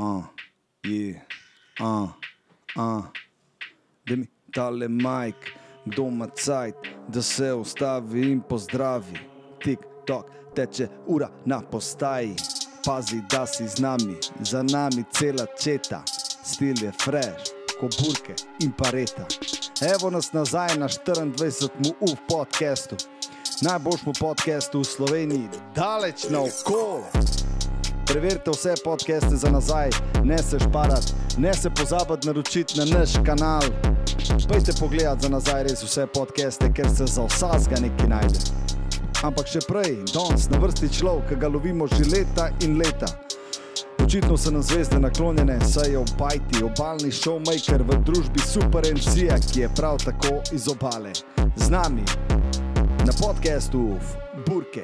uh, je, uh, uh. da mi tale majk, doma cajt, da se ustavi in pozdravi. Tik tok, teče ura na postaji, pazi, da si z nami, za nami cela četa, stil je fresh, ko burke in pareta. Evo nas nazaj na 24 mu v podkastu. Najboljšemu podkastu v Sloveniji, daleč na oko. Preverite vse podcaste za nazaj, ne se šparati, ne se pozabiti naročiti na naš kanal. Pejte pogledat za nazaj res vse podcaste, ker se za vsega nekaj najde. Ampak še prej, danes na vrsti človek, ki ga lovimo že leta in leta. Očitno so nam zvezde naklonjene, saj je obajti obalni showmaker v družbi Super MC, ki je prav tako iz obale. Z nami na podkastu Burke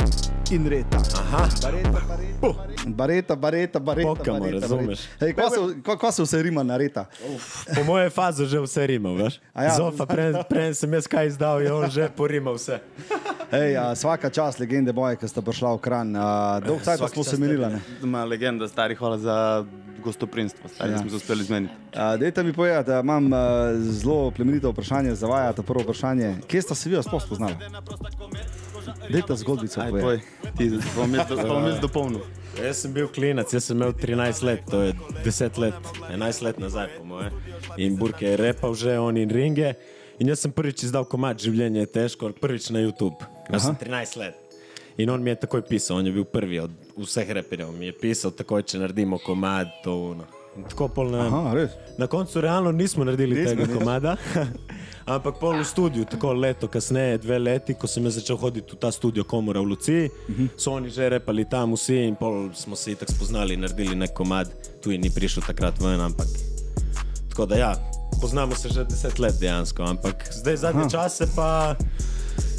in Reta. Aha. Bareta, bareta, bareta, bareta, bareta. Pokamo, bareta, razumeš. Hej, kva, se, kva, kva se vse rima na Reta? Po moje fazi že vse rima, veš? A ja. Zofa, prej pre sem jaz kaj izdal, je on že porimal vse. Hej, a, svaka čast legende boje, ki sta prišla v kran. Dolgo časa smo se? Ma legenda, stari, hvala za gostoprinstvo. Stari, Ja. smo se uspeli zmeniti. A, Dajte mi povedati, da imam a, zelo plemenito vprašanje za vaja. To prvo vprašanje, kje sta se vi sploh spoznali? Dajte zgodbico. Aj, povedati. poj, ti, bom jaz- dopolnil. Jaz sem bil klinac, jaz sem imel 13 let, to je 10 let, 11 let nazaj, po moje. In Burke je repal že, on in ringe. In jaz sem prvič izdal komat življenje je težko, prvič na YouTube. Jaz sem 13 let. In on mi je takoj pisal, on je bil prvi od vseh reperjev. Mi je pisal takoj, če naredimo komad, to ono. Tako pol na, Aha, res. na koncu realno nismo naredili Nismo, tega nismo. komada. Ampak pol v studiu, tako leto kasneje, dve leti, ko sem začel hoditi v ta studio Komora v Luciji, uh -huh. so oni že repali tam vsi in pol smo se tako spoznali in naredili nek komad, tu je ni prišel takrat ven, ampak tako da ja, poznamo se že deset let dejansko, ampak zdaj zadnje čase pa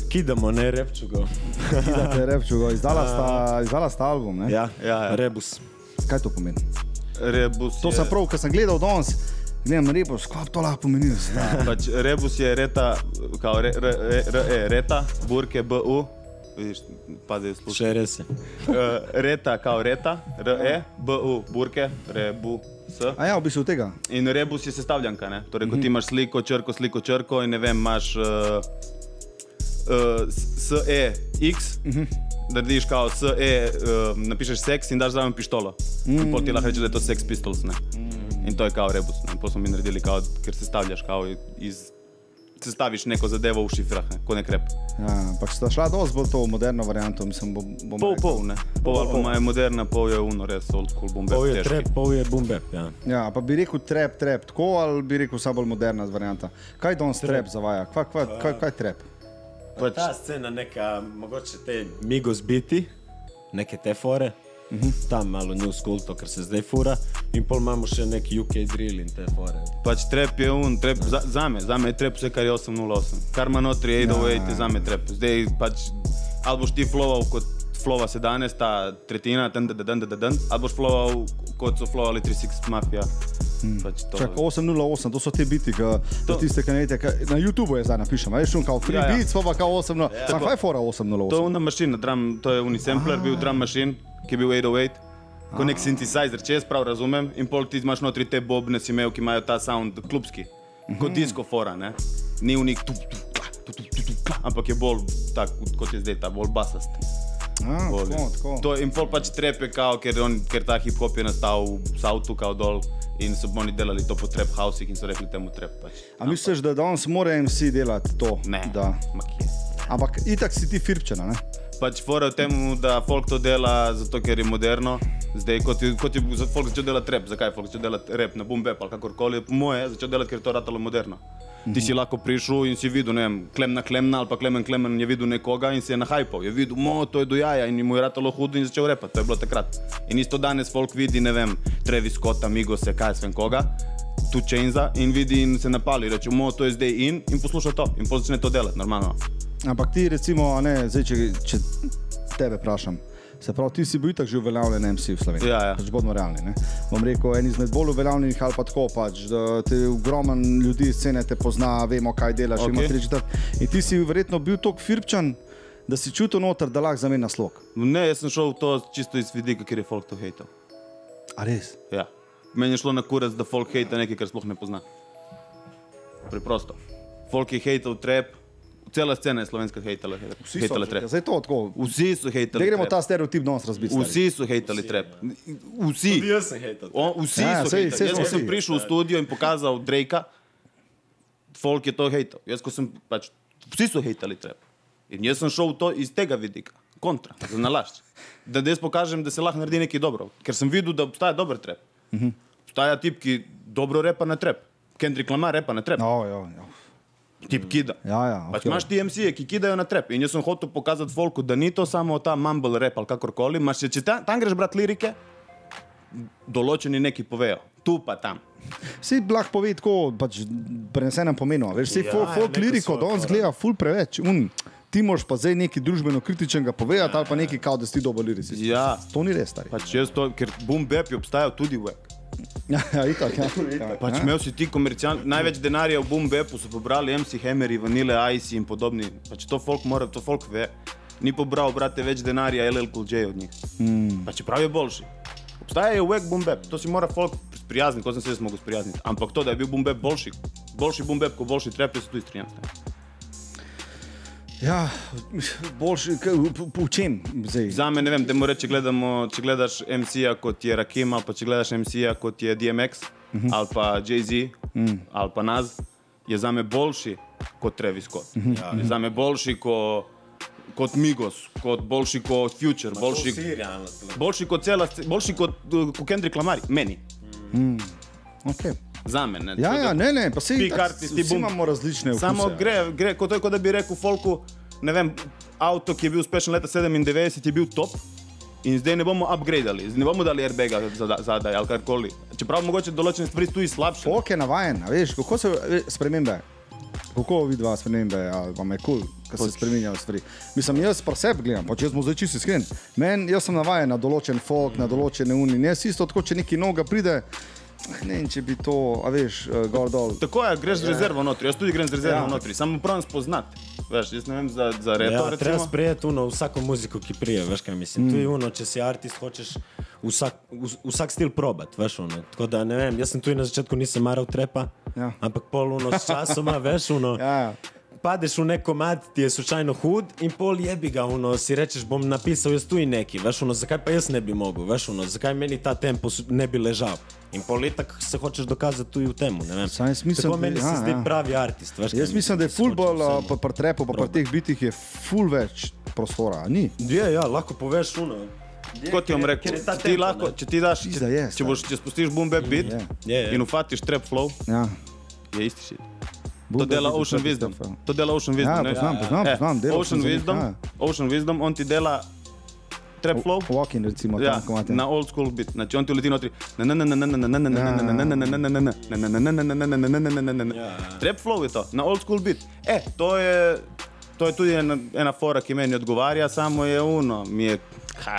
kidamo, ne repčugo. Dajte repčugo, izdala sta, izdala sta album. Ne? ja, Ja, ja. rebus. Kaj to pomeni? Rebus To je, sem prav, ker sem gledal danes, gledam rebus, kaj to lahko pomeni. Pač rebus je reta, kao re, re, re, re, e, reta, burke, bu. Vidiš, pazi, slušaj. Še res je. Uh, reta, kao reta, re, bu, burke, rebu, s. A ja, v bistvu tega. In rebus je sestavljanka, ne? Torej, ko Mhm. ti imaš sliko, črko, sliko, črko in ne vem, imaš uh, uh, SE, X, Mhm. Narediš kao SE, uh, napišeš seks in daš zraven pištolo. Mm. In pol ti lahko reče, da je to seks pistols, ne? In to je kao rebus, ne? Pol smo mi naredili kao, ker sestavljaš kao iz... Sestaviš neko zadevo v šifrah, ne? ko nek rep. Ja, ampak sta šla dosti bolj to v moderno varianto, mislim, bom, bom Pol, pol, ne. Pol albuma je moderna, pol je uno, res old school bombe. Pol je trep, pol je bumbe. Ja. Ja, pa bi rekel trap, trap, tako ali bi rekel samo bolj moderna varianta. Kaj danes trap zavaja? Kaj, kaj, kaj, kaj trap? Pač, ta scena, neka, mogoče te migos biti, neke te fore, uh -huh. tam malo new school, to kar se zdaj fura, in pol imamo še neki UK drill in te fore. Pač trep je un, trep za, za me, za me je trep vse kar je 808. Kar ima notri 808 je za me trep. Zdaj pač ali boš ti flował kot flova se danes, ta tretjina, ten, den, den, den, den, ali boš flował kot so flowali 36 Mafia. Hmm. Pač to. Čak, 808, to so te biti, ki to tiste kanete, ki na YouTubu je zdaj napišem, veš, šum kao free ja, Ja, ja. beats, pa pa kao 8, no, ja, sam kaj je fora 808? To je una mašina, drum, to je unisampler, bil drum machine, ki je bil 808. Kot nek synthesizer, če jaz prav razumem, in pol ti imaš notri te bobne si imel, ki imajo ta sound klubski, kot disco fora, ne? Ni v njih tu, tu, kla, tu, tu, tu, tu, kla, ampak je bolj tak, kot je zdaj ta, bolj basast. A, Bolj, tako, tako. To, in pol pač trepe, kao, ker, on, ker ta hip hop je nastal v Soutu, kao dol, in so oni delali to po trap houseih in so rekli temu trap. Pač. A misliš, da danes mora MC delati to? Ne, Da. Ampak itak si ti firpčena, ne? Pač fora v tem, da folk to dela zato, ker je moderno. Zdaj, kot je, kot je folk začel delati rap, zakaj je folk začel delati rap na boom bap ali kakorkoli, po moje je začel delati, ker je to ratalo moderno. Ti si lahko prišel in si videl, ne vem, klemna klemna ali pa klemen klemen je videl nekoga in si je nahajpal, je videl, mo, to je do jaja in mu je ratalo hudo in začel repati, to je bilo takrat. In isto danes folk vidi, ne vem, Travis Scott, Amigos, kaj vem koga, tu Chainsa in vidi in se napali, reče, mo, to je zdaj in in posluša to in pol začne to delati, normalno. Ampak ti recimo, ne, zdaj, če, če tebe vprašam. Se pravi, ti si bil itak že uveljavljen MC v Sloveniji. Ja, ja. Pač bodimo realni. Ne? Bom rekel, en izmed bolj uveljavljenih ali pa tako, pač, da te ogromen ljudi iz scene te pozna, vemo, kaj delaš, okay. Okej. ima tri četrt. In ti si verjetno bil tako firpčan, da si čutil noter, da lahko zamenja slog. Ne, jaz sem šel to čisto iz vidika, ker je folk to hejtal. A res? Ja. Meni je šlo na kurac, da folk hejta nekaj, kar sploh ne pozna. Preprosto. Folk je hejtal trap, cela scena je slovenska hejtala, Vsi so, hejtala trap. zdaj to tako. Vsi so hejtali Da gremo trap. ta stereotip danes razbiti. Vsi so hejtali trap. Vsi. Tudi jaz sem hejtal. O, vsi Ja, so sej- hejtali. Jaz, ko sem vsi. prišel v studio in pokazal Drakea, folk je to hejtal. Jaz, ko sem pač, vsi so hejtali trap. In jaz sem šel to iz tega vidika, kontra, za nalašč. Da jaz pokažem, da se lahko naredi nekaj dobro. Ker sem videl, da obstaja dober trap. Obstaja tip, ki dobro repa na trap. Kendrick Lamar repa na trap. No, ja, ja. Tip kida. Ja, ja, Pač okej. imaš ti MC-je, ki kidajo na trep. In jaz sem hotel pokazati folku, da ni to samo ta mumble rap ali kakorkoli. Imaš, če ta, tam greš brat lirike, določeni neki povejo. Tu pa tam. Si lahko pove tako, pač prenesenem pomenu. Veš, si Ja, folk, je folk liriko svojo danes fora. gleda ful preveč. Un, ti moraš pa zdaj nekaj družbeno kritičnega povedati ali pa nekaj, kao, da si ti dober lirici. Ja, To ni res, stari. pač jaz to, ker boom bap je obstajal tudi v ek. Ja, itak, ja. ja. Pač imel si ti komercialni, največ denarja v boom bapu so pobrali MC Hammeri, Vanille Ice in podobni. Pač to folk mora, to folk ve. Ni pobral, brate, več denarja LL Cool J od njih. Mm. Pa čeprav je boljši. Obstaja je boom bap, to si mora folk sprijazniti, kot sem se jaz mogel sprijazniti. Ampak to, da je bil bap boljši, boljši boom bap kot boljši trap, jaz se tu strinjam. Ja boljši, k- v, v, v čem zdaj? Za me ne vem, da mora, če, gledamo, če gledaš MC-ja kot je Rakim, ali pa če gledaš MC-ja kot je DMX, mm -hmm. ali pa Jay-Z, mm. ali pa Naz, je za me boljši kot Travis Scott. Mm -hmm. Je za me boljši kot, kot Migos, kot boljši kot Future, boljši, realno tu. boljši kot cela, sc- boljši kot, uh, kot Kendrick Lamar, meni. Okay. Za me. Ne. Ja, ja, ne, ne, pa se Ti vsi bum- imamo različne vkuse. Samo gre, gre kot, to je kot da bi rekel Folku, ne vem, avto, ki je bil uspešen leta 97, je bil top. In zdaj ne bomo upgradali, zdaj ne bomo dali airbaga zada- zadaj ali karkoli. Čeprav mogoče določene stvari tu slabše. Folk je navajen, a veš, kako se ve, spremembe. Kako vidva spremembe, ali vam je kul, cool, ko se spremenjajo stvari. Mislim, jaz pa sebe gledam, pa če smo zdaj čisto iskren. Men, jaz sem navajen na določen folk, na določene uni. Jaz isto tako, če neki noga pride, ne vem, če bi to, a veš, uh, gor dol. Tako je, greš z rezervo notri, jaz tudi grem z rezervo Ja. ja. notri, samo pravim spoznati. Veš, jaz ne vem za, za repo, Ja, ja, treba recimo. sprejeti uno, vsako muziko, ki prije, veš kaj mislim. Mm. Tu je uno, če si artist, hočeš vsak, vs- vsak stil probat, veš uno. Tako da ne vem, jaz sem tu na začetku nisem maral trepa, Ja. ampak pol uno s časoma, veš uno. Ja, ja. Padeš v nek komad, ti je slučajno hud in pol jebi ga, uno, si rečeš, bom napisal jaz tu in neki, veš uno, zakaj pa jaz ne bi mogel, veš uno, zakaj meni ta tempo ne bi ležal. In pol itak se hočeš dokazati tu in v temu, ne vem. Saj mislim, Tako da- meni se ja, zdi ja. pravi artist, veš Jaz mislim, da je se ful hoče bolj, vsemu. uh, pa pri trepu, pa pri teh bitih je ful več prostora, ni? Je, ja, lahko poveš uno. Kot ti bom rekel, ta ti tempo, lahko, če ti daš, če, Pizda je, če, boš, če spustiš boom bap beat je. in ufatiš trap flow, Ja. je isti shit. To dela Ocean trap Wisdom. ja. To dela Ocean Wisdom. Ja, ne? poznam, poznam, Eh, poznam, delal Ocean njih, Wisdom, ja. Ocean Wisdom, on ti dela trap flow. Walking, recimo, Ja, tam, na old school beat. Znači on ti uleti notri. Trap flow je to, na old school beat. E, to je, to je tudi ena, ena fora, ki meni odgovarja, samo je uno, mi je ha,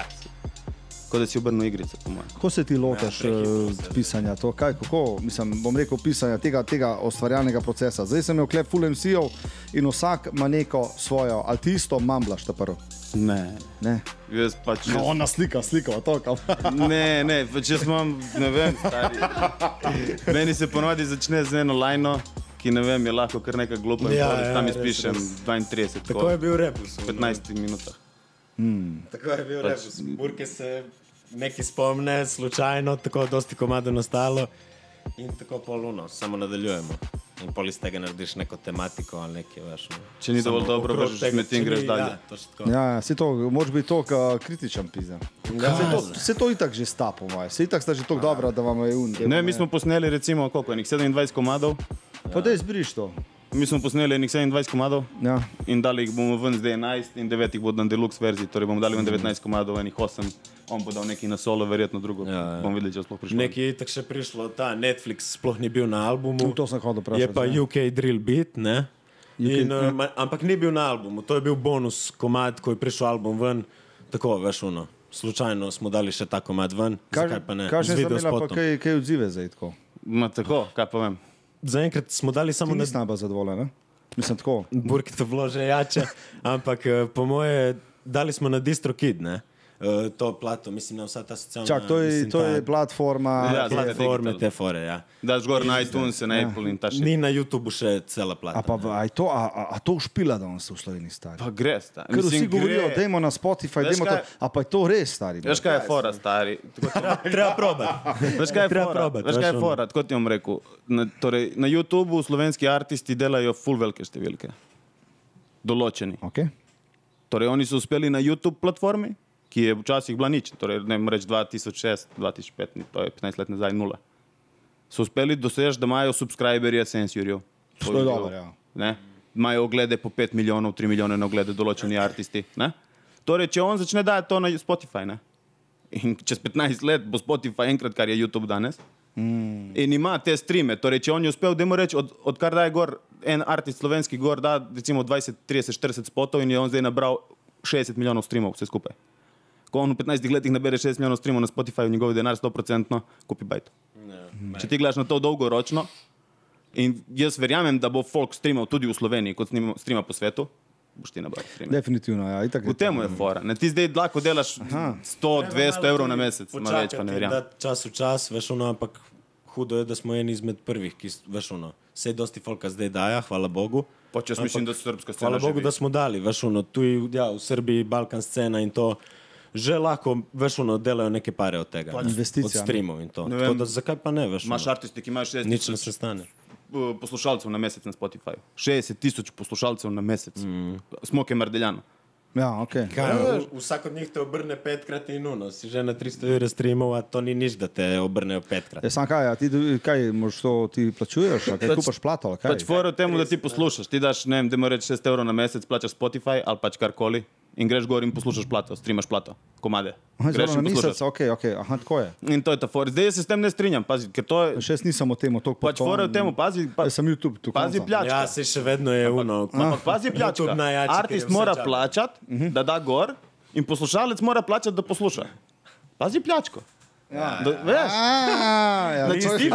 kot da si obrnil igrice, po mojem. Kako se ti lotiš Ja, ja, prehitro se. pisanja? To, kaj, kako, mislim, bom rekel, pisanja tega, tega ustvarjalnega procesa. Zdaj sem imel klep full MC-ov in vsak ima neko svojo, ali ti isto mamblaš ta prvo. Ne, Ne. jaz pač. No, ona slika, slika, to kam. ne, ne, pač jaz imam, ne vem, stari. Meni se ponovadi začne z eno lajno, ki ne vem, je lahko kar nekaj glupo. Ja, Ja, ja, tam res, izpišem res. 32, Tako je bil rep. v 15 minutah. Tako je bil rep. Burke se neki spomne, slučajno, tako dosti komado nastalo in tako poluno, samo nadaljujemo. In pol iz tega narediš neko tematiko ali nekaj, veš. no. Če ni dovolj dobro, okrog vržeš tega, med in greš ni- dalje. Ja, točno tako. Ja, ja, se to, moraš biti to kritičen pizem. Ja, Se to, se to itak že sta, po mojem. Se itak sta že tako dobra, da vam je un. Ne, mi smo posneli recimo koliko, enih 27 komadov. Pa da izbriš to. Mi smo posneli enih 27 komadov Ja. in dali jih bomo ven zdaj 11 in 9 jih bodo na deluxe verziji, torej bomo dali ven 19 komadov, enih 8, on bo dal neki na solo, verjetno drugo. Ja, ja. Bomo videli, če sploh prišlo. Nekaj je tako še prišlo, ta Netflix sploh ni bil na albumu. To sem hodil vprašati. Je pa ja. UK Drill Beat, ne? In, uh, ma, ampak ni bil na albumu, to je bil bonus komad, ko je prišel album ven. Tako, veš, uno. Slučajno smo dali še ta komad ven. Zakaj pa ne? Kaj pa kaj, kaj odzive zdaj tako? Ma tako, kaj pa vem. Zaenkrat smo dali samo Ti na nisi najbolj zadovoljen, ne? Mislim tako. Burki to bilo že jače, ampak eh, po moje dali smo na DistroKid, ne? Uh, to plato, mislim, na vsa ta socialna... Čak, to je, mislim, to ta je platforma. Ja, zlate platforme, te fore, ja. Daš gor na iTunes, na Apple in ta še. Ni na YouTubeu še cela plata. A, pa, a, je to, a, a, a to špila danes v Sloveniji stari? Pa gre, stari. Ker vsi Mislim, govorijo, gre. dajmo na Spotify, Veš dajmo to. A pa je to res stari? Veš kaj je fora, stari? Treba probati. Veš kaj je Treba fora? probat, Veš kaj je fora? Tako ti bom rekel. Na, torej, na YouTubu slovenski artisti delajo full velike številke. Določeni. Okay. Torej, oni so uspeli na YouTube platformi, ki je včasih bila nič, torej, ne morem reči 2006, 2005, ni, to je 15 let nazaj, nula. So uspeli doseči, da imajo subscriberje sensorjev. To je dobro, ja. Ne? Imajo oglede po 5 milijonov, 3 milijone na oglede določeni artisti. Ne? Torej, če on začne dajati to na Spotify, ne? in čez 15 let bo Spotify enkrat, kar je YouTube danes, mm. in ima te streame, torej, če on je uspel, da mu reči, od, odkar daje gor en artist slovenski gor, da recimo 20, 30, 40 spotov in je on zdaj nabral 60 milijonov streamov, vse skupaj. Ko on v 15 letih nabere 60 milijonov streamov na Spotifyju, njegov denar 100% kupi bajto. Če ti gledaš na to dolgoročno, in jaz verjamem, da bo folk streamal tudi v Sloveniji, kot streama po svetu, boš ti nabral streame. Definitivno, ja. Itak, V tem je fora. Ne, ti zdaj lahko delaš 100, 200 evrov na mesec, ima več pa ne verjamem. Da čas v čas, veš ono, ampak hudo je, da smo eni izmed prvih, ki, veš ono, vse dosti folka zdaj daja, hvala Bogu. Jaz mislim, da srpska scena Hvala Bogu, živi. da smo dali, veš ono, tu je ja, v Srbiji Balkan scena in to. Že lahko, veš, ono, delajo neke pare od tega. ne, investicija, Od streamov in to. Ne vem. da zakaj pa ne, veš? Imaš ono, artisti, ki imajo 60 Nič ne tisoč se stane. poslušalcev na mesec na Spotifyju. 60 tisoč poslušalcev na mesec. Mm. Smoke Mardeljano. Ja, okay. Kaj, v- vsak od njih te obrne petkrat in uno, si že na 300 eur streamov, a to ni nič, da te obrnejo petkrat. Ja, sam kaj, a ti, kaj moš to ti plačuješ, kaj Pač- kupaš plato, kaj? Pač fora v tem, da ti poslušaš. Ti daš, ne vem, da moraš 6 evrov na mesec, plačaš Spotify ali pač karkoli in greš gor in poslušaš plato, streamaš plato, komade. Aha, Greš na mesec, ok, ok, aha, tako je. In to je ta fora. Zdaj se s tem ne strinjam, pazi, ker to je Še jaz nisem o tem, o toliko pač fora v tem, pazi, pa, sem YouTube tu. pazi pljačka. Ja, se še vedno je uno. Ampak pazi je Artist mora čas. Plačati, da da gor in poslušalec mora plačati, da posluša. Pazi pljačko. Ja. Da, veš, ja, Znači, to je- ti-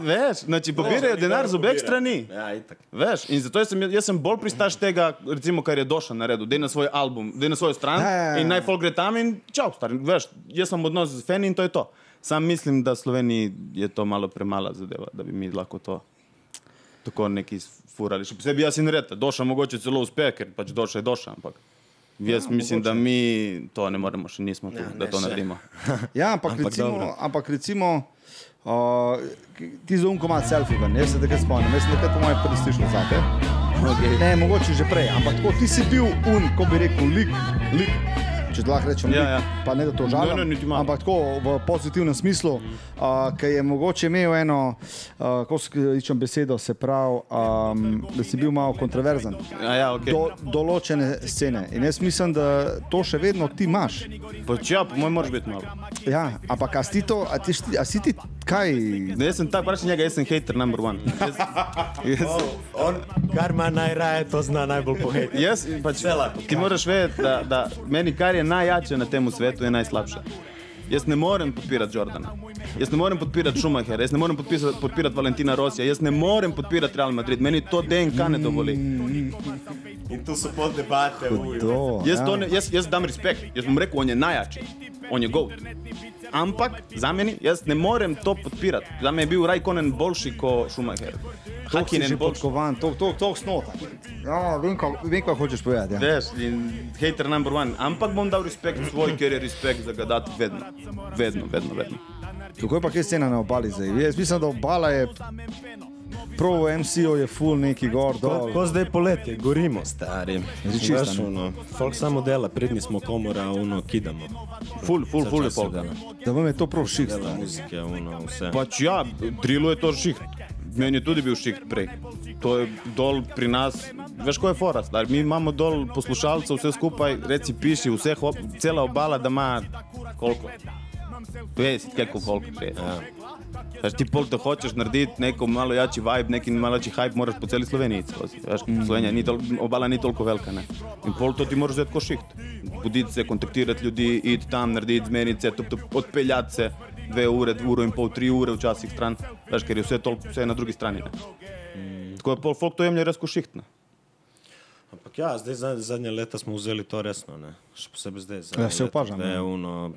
veš, znači pobirajo denar z obeh strani. Ja. Veš, in zato sem, jaz sem bolj pristaš tega, recimo, kar je Doša naredil, da je na svoj album, da je na svojo stran Ja, ja, ja. in naj folk gre tam in čau, star. Veš, jaz sem odnos z fani in to je to. Sam mislim, da Sloveniji je to malo premala zadeva, da bi mi lahko to tako neki furali. Še posebej jaz in reta, Doša mogoče celo uspe, ker pač Doša je Doša, ampak jaz ja, mislim, da mi to ne moremo, še nismo tu, Ja, da ne to še. naredimo. Ja, ampak, Ampak recimo, dobro. ampak recimo uh, ti z umkom imaš selfie ven, jaz se takrat spomnim, jaz sem takrat po mojem prvi slišal za te. Okay. Ne, mogoče že prej, ampak tako ti si bil un, ko bi rekel, lik, lik. Če lahko rečem, Ja, ja. pa ne da to žalim, niti malo. ampak tako v pozitivnem smislu, uh, ki je mogoče imel eno, uh, ko skličem besedo, se pravi, um, da si bil malo kontroverzen. Ja, ja, okay. Do, določene scene. In jaz mislim, da to še vedno ti imaš. Pač ja, po mojem moraš biti malo. Ja, ampak a si ti to, a, ti, a si ti kaj? Ne, jaz sem tak, vprašaj njega, jaz sem hater number one. Jaz, jaz, On, kar ima najraje, to zna najbolj poheti. jaz pač, ti moraš vedeti, da, da meni kar je najjače na tem svetu, je najslabše. Jaz ne morem podpirati Jordana, jaz ne morem podpirati Schumachera, jaz ne morem podpisati, podpirati Valentina Rosija, jaz ne morem podpirati Real Madrid, meni to DNK ne dovoli. In tu so pod debate. Jaz, ja. to ne, jaz, jaz dam respekt, jaz bom rekel, on je najjači, on je goat. Ampak za meni, jaz ne morem to podpirati. Za me je bil Rajkonen boljši kot Schumacher. Hakinen boljši. podkovan, to, to, to snota. Ja, vem, kaj, vem, kaj hočeš povedati. Ja. Veš, in hater number one. Ampak bom dal respekt svoj, ker je respekt za ga dati vedno. Vedno, vedno, vedno. Kako je pa kaj scena na obali zdaj? Jaz mislim, da obala je prav v MCO je full neki gor, Ko, dol. ko zdaj poletje, gorimo, stari. Čisto, ne? ono, Folk samo dela, prednji smo komora, uno, kidamo. Ful, ful, ful je se polka. dela. Da vam je to prav šik. Dela muzike, uno, vse. Pač ja, drilu je to šiht. Meni je tudi bil šiht prej. To je dol pri nas, veš, ko je fora, star. Mi imamo dol poslušalcev, vse skupaj, reci, piši, vseh, ob- cela obala, da ima koliko? 20, koliko folk, 60. Ja. Veš, ti pol, da hočeš narediti neko malo jači vibe, neki malo jači hype, moraš po celi Sloveniji skozi. Veš, Slovenija ni tol, obala ni toliko velika, ne. In pol to ti moraš vzeti kot šiht. Buditi se, kontaktirati ljudi, iti tam, narediti zmenice, tup, tup, odpeljati se dve ure, uro in pol, tri ure včasih stran, veš, ker je vse, toliko, vse na drugi strani. Ne. Tako je pol folk to jemlje res kot šiht. Ne. Ampak ja, zdaj za- zadnja leta smo vzeli to resno, ne? še posebej zdaj. Ja, se opažam, ja. Uno,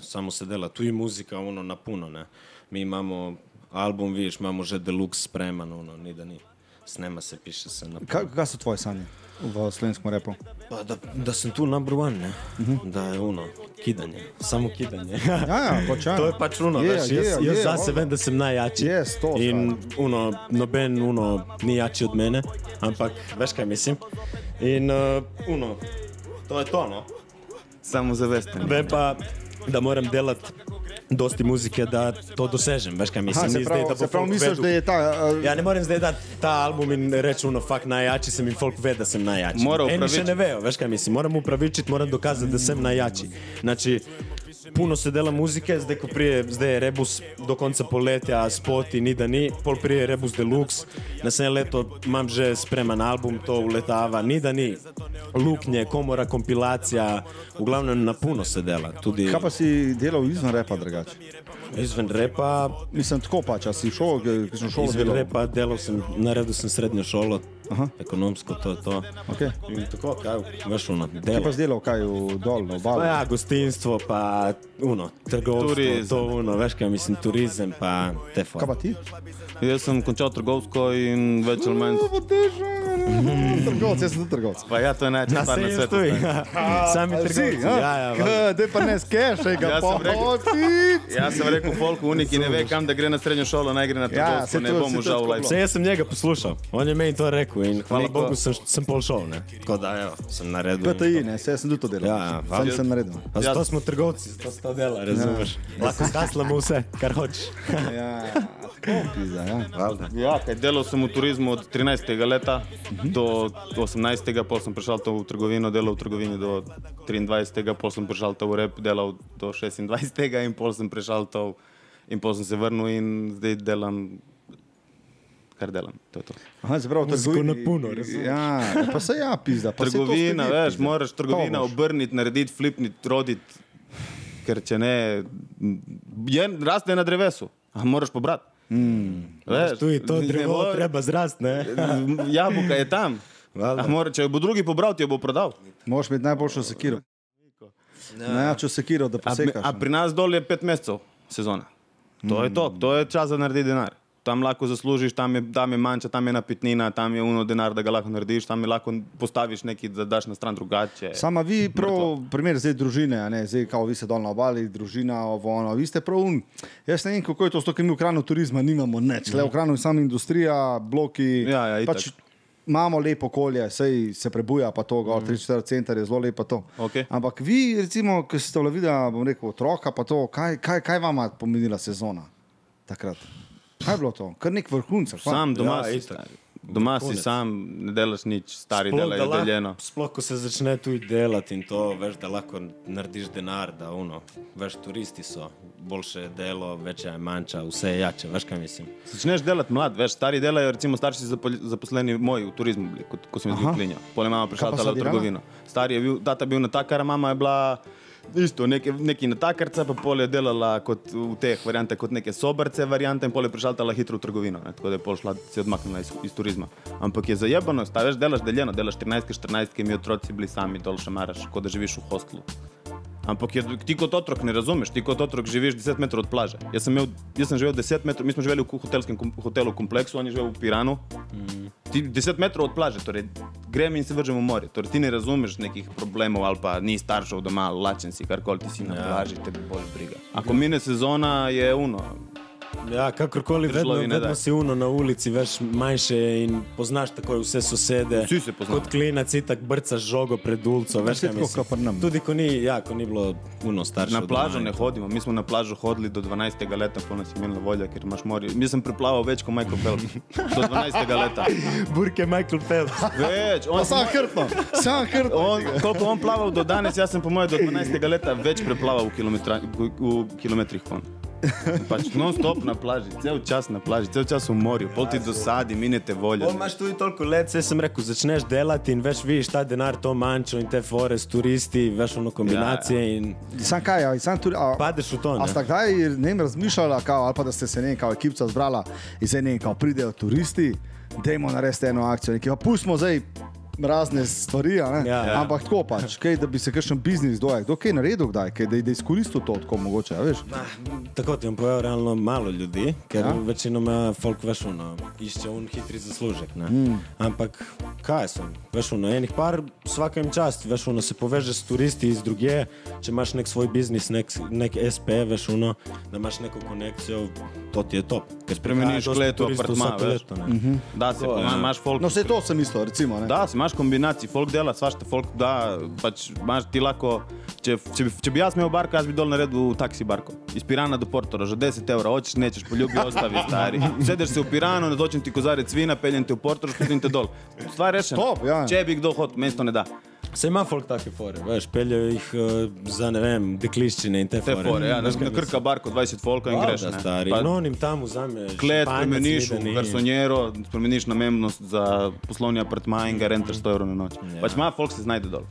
samo se dela, tu je muzika, uno na puno. Ne? Mi imamo album, vidiš, imamo že deluxe spreman, uno, ni da ni. Snema se, piše se na Kaj, kaj so tvoje sanje v slovenskem repu? Pa da, da sem tu number one, ne? Uh -huh. da je uno, kidanje, samo kidanje. Ja, ja, ja. To je pač uno, Je, veš, jaz, je, jaz zase valjda. vem, da sem najjači. Yes, to, In uno, noben uno, ni jači od mene, ampak veš kaj mislim. In uh, uno, to je to, no. Samo zavesten. Vem pa, da moram delati dosti muzike, da to dosežem, veš kaj mislim. Aha, se da se folk misliš, da je ta... Uh, Ja, ne morem zdaj dati ta album in reči, no, fakt najjači sem in folk ve, da sem najjači. Mora Eni še upravičiti. ne vejo, veš kaj mislim. Moram upravičiti, moram dokazati, da sem najjači. Znači, puno se dela muzike, zdaj ko prije, zdaj je rebus do konca poletja, spoti, ni da ni, pol prije rebus deluxe, naslednje leto imam že spreman album, to uletava, ni da ni. Luknje, komora, kompilacija, uglavnom na puno se dela. Tudi kaj pa si delal izven repa drugače? izven repa, Mislim, tako pač, si šel, ki sem šel izven delal. repa delal sem, naredil sem srednjo šolo, Aha. ekonomsko to je to. Okay. In tako, kaj, veš, ono, Kaj delo. pa si delal, kaj v dol, na Pa obalu? ja, gostinstvo, pa uno, trgovstvo, Turizem. to uno, veš kaj mislim, turizem, pa te Kaj pa ti? Jaz sem končal trgovsko in več ali manj. Trgovec, jaz sem trgovec. Pa ja, to je največja Na stvar na svetu. stoji, stari. sami trgovci. Ja, ja. Dej pa ne skešaj ga, Jaz pa sem rekel- hoti. Jaz sem rekel, folk unik, ki ne ve, kam da gre na srednjo šolo, naj gre na Ja, trgovsko, saj ne bom užal v life. Vse jaz sem njega poslušal, on je meni to rekel in hvala Bogu sem, sem pol šel, ne. Tako da, evo, sem naredil. PTI, ne, saj jaz sem tudi to delal. Ja, ja, Sam sem naredil. Pa zato smo trgovci, zato se to dela, razumeš. Lahko skaslamo vse, kar hočeš. Ja, tako pizda, ja. Ja, kaj delal sem v turizmu od 13. leta do 18. pol sem prišel to v trgovino, delal v trgovini do 23. pol sem prišel to v rep, delal do 26. in pol sem prišel to in pol sem se vrnil in zdaj delam, kar delam, to je to. Aha, se pravi, Muziko trgovini- na puno, razumeš. Ja, pa se ja, pizda. pa to Trgovina, ste vi, veš, pizda. moraš trgovina To obrniti, narediti, flipniti, roditi, ker če ne, je, raste na drevesu, a moraš pobrati. Mm. Veš, Tu je to drevo, bo- treba zrast, ne. Jabolka je tam. Ah, mora, če jo bo drugi pobral, ti jo bo prodal. Moraš imeti najboljšo sekiro. Najjačo sekiro, da A, posekaš. a pri nas dol je pet mesecev sezona. To je to, to je čas za narediti denar. Tam lahko zaslužiš, tam je, tam je manjša, tam je napitnina, tam je uno denar, da ga lahko narediš, tam lahko postaviš nekaj, da daš na stran drugače. Sama vi, prav, primer zdaj družine, ne, zdaj kao vi ste dol na obali, družina, ovo, ono, vi ste prav un. Jaz ne vem, kako je to, ker mi v kranu turizma nimamo nič. Le v kranu je sama industrija, bloki. Ja, ja, pač imamo lepo okolje, sej se prebuja, pa to, gor 3-4 center je zelo lepo to. Okej. Ampak vi, recimo, ki ste videli, bom rekel, otroka, pa to, kaj, kaj, kaj vam je pomenila sezona takrat? Kaj je bilo to? Kar nek vrhunc. Sam doma Ja, si. Doma si sam, ne delaš nič, stari Sploh, da delajo lahko- deljeno. Sploh, ko se začne tu delati in to, veš, da lahko narediš denar, da uno, veš, turisti so, boljše delo, večja je manjša, vse je jače, veš kaj mislim. Začneš delati mlad, veš, stari delajo, recimo starši zaposleni moji v turizmu, bili, kot, ko sem jaz bil Aha. klinja. Pole mama prišla delala? trgovino. Stari je bil, tata je bil natakar, mama je bila isto, neki, neki natakarca, pa pol je delala kot v teh variantah, kot neke sobrce variante in pol je prišla tale hitro v trgovino, ne, tako da je pol šla, se odmaknila iz, iz turizma. Ampak je zajebano, sta veš, delaš deljeno, delaš 13, 14, mi otroci bili sami dol še maraš, kot da živiš v hostlu. Ampak je, ti kot otrok ne razumeš, ti kot otrok živiš 10 metrov od plaže. Jaz sem, imel, jaz sem živel 10 metrov, mi smo živeli v hotelskem kom- hotelu kompleksu, on je živel v Piranu. Mm. Ti 10 metrov od plaže, torej grem in se vržem v morje. Torej ti ne razumeš nekih problemov ali pa ni staršev doma, lačen si, karkoli ti si na Ja. plaži, te bolj briga. Ako mine sezona, je uno. Ja, kakorkoli, vedno, vedno si uno na ulici, veš, manjše in poznaš takoj vse sosede. Vsi se poznamo. Kot klinac, tako brcaš žogo pred ulico, veš, kaj tako, mislim. kot pri nam. Tudi ko ni, ja, ko ni bilo uno starše. Na plažo ne hodimo, mi smo na plažo hodili do 12. leta, ko nas je imela volja, ker imaš morje. Mi sem preplaval več kot Michael Phelps. Do 12. leta. Burke Michael Phelps. Več, on Pa sam hrbtno, sam. On, koliko on plaval do danes, jaz sem po mojem do 12. leta več preplaval v, kilometra, v, v kilometrih kon. Pač non stop na plaži, cel čas na plaži, cel čas v morju, pol ti dosadi, minete volje. On imaš tudi toliko let, se sem rekel, začneš delati in veš, vidiš ta denar, to manjšo in te fore s turisti, veš, ono kombinacije Ja, in Sam kaj, a, sam tudi, a, padeš v to. A Ne? sta kdaj ne vem, razmišljala, kao, ali pa da ste se ne kao ekipca zbrala in zdaj ne kao pridejo turisti, dajmo narediti eno akcijo, nekaj, pa pustimo zdaj razne stvari, a ne? Ja, ja. ampak tako pač, kaj, da bi se kakšen biznis dojel, kdo kaj je naredil, kdaj, kaj, da, da je izkoristil to tako mogoče, a veš. Tako ti bom povedal, realno malo ljudi, ker Ja. ja? večinoma folk veš, ono, išče un hitri zaslužek. Mm. Ampak kaj sem, veš, ono, enih par, jim čast, veš, ono, se poveže s turisti iz druge, če imaš nek svoj biznis, nek, nek SP, veš, ono, da imaš neko konekcijo, to ti je top. Ker Spremeniš turistov apartma, vsako veš. leto, ne. Da, se, ima, imaš folk. No, vse to sem mislil, recimo. Ne? Da, si imaš kombinacij, folk dela, svašta, folk da, pač imaš ti lahko, če, če, bi- če bi jaz imel barko, jaz bi dol naredil taksi barko. Iz Pirana do Portora, že 10 evrov, hočeš, nećeš, poljubi, ostavi stari. Sedeš se v Piranu, natočim ti kozarec vina, peljem te v Portor, spustim te dol. Stvar rešena. Top, ja. Če bi kdo hotel, mesto ne da. Se ima folk take fore, veš, peljejo jih uh, za, ne vem, dekliščine in te, Te fore, ja, na, Veš, kaj na krka barko 20 folka in greš. Da, ne. stari. Pa No, onim tam vzameš. Klet spremeniš v garsonjero, spremeniš namembnost za poslovni apartma in ga rentaš 100 evrov na noč. Ja. Pač ima folk se znajde dol.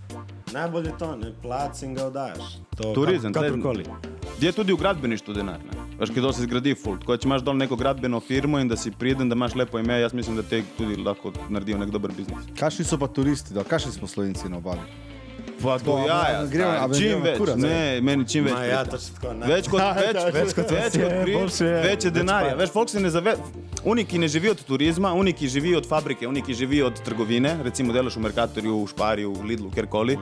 Najbolje je to, ne, plac in ga oddaš. To, Turizem, kak- kakorkoli. Je tudi v gradbeništvu denar. Ne? Veš, kdo se zgradi ful. Tako, da če imaš dol neko gradbeno firmo in da si priden, da imaš lepo ime, jaz mislim, da te tudi lahko naredijo nek dober biznis. Kakšni so pa turisti, da kakšni smo slovenci na obali? Pa To, to, a- ja, a ja, gremo- čim več. kurac, Ne, meni čim več. Ma, ja, točno tako, ne. Več kot, več, več kot, več kot pri, več je Več denarja. Veš, folk se ne zave... Oni, ki ne živijo od turizma, oni, ki živijo od fabrike, oni, ki živijo od trgovine, recimo delaš v Mercatorju, v Šparju, v Lidlu, kjerkoli.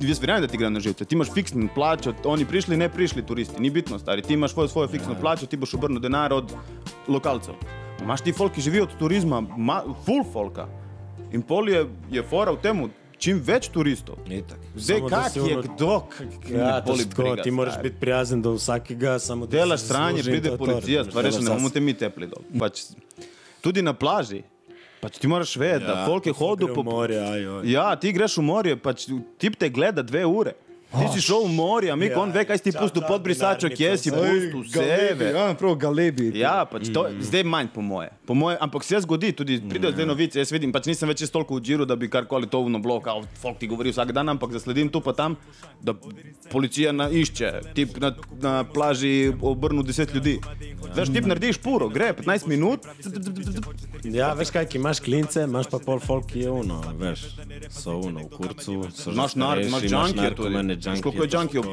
Jaz verjamem, da ti gre na živce. Ti imaš fiksno plačo, oni prišli, ne prišli turisti, ni bitno, stari. Ti imaš svojo, svojo fiksno plačo, ti boš obrnil denar od lokalcev. Imaš ti folk, ki živijo od turizma, ma, full folka. In pol je, je fora v tem, čim več turistov. Itak. Zdaj, Samo, kak je ono- kdo, kak Ja, boli to tako, briga, ti moraš biti prijazen do vsakega, samo da Delaš stranje, pride policija, stvari še ne bomo te mi tepli dol. Pač, tudi na plaži. Pač ti moraš vedeti, ja, da folk je hodil po ajoj. Ja, ti greš v morje, pač tip te gleda dve ure. Ti si šel v morje, a mi Ja, on ve, kaj si ti pustil pod brisačo, kje si pustil sebe. Ja, prav galebi. Ja, pač to, Mm. zdaj manj po moje. po moje. Ampak se zgodi, tudi pridejo zdaj novice, jaz vidim, pač nisem več toliko v džiru, da bi karkoli to vno bilo, kao folk ti govori vsak dan, ampak zasledim tu pa tam, da policija na išče, tip na, na plaži obrnu 10 ljudi. Veš, tip narediš puro, gre 15 minut, Ja, veš kaj, ki imaš klince, imaš pa pol folk, ki je uno, veš, so uno v kurcu, imaš nar, starejši, imaš imaš džankije tudi. narkomane, Veš, džankije, Koliko je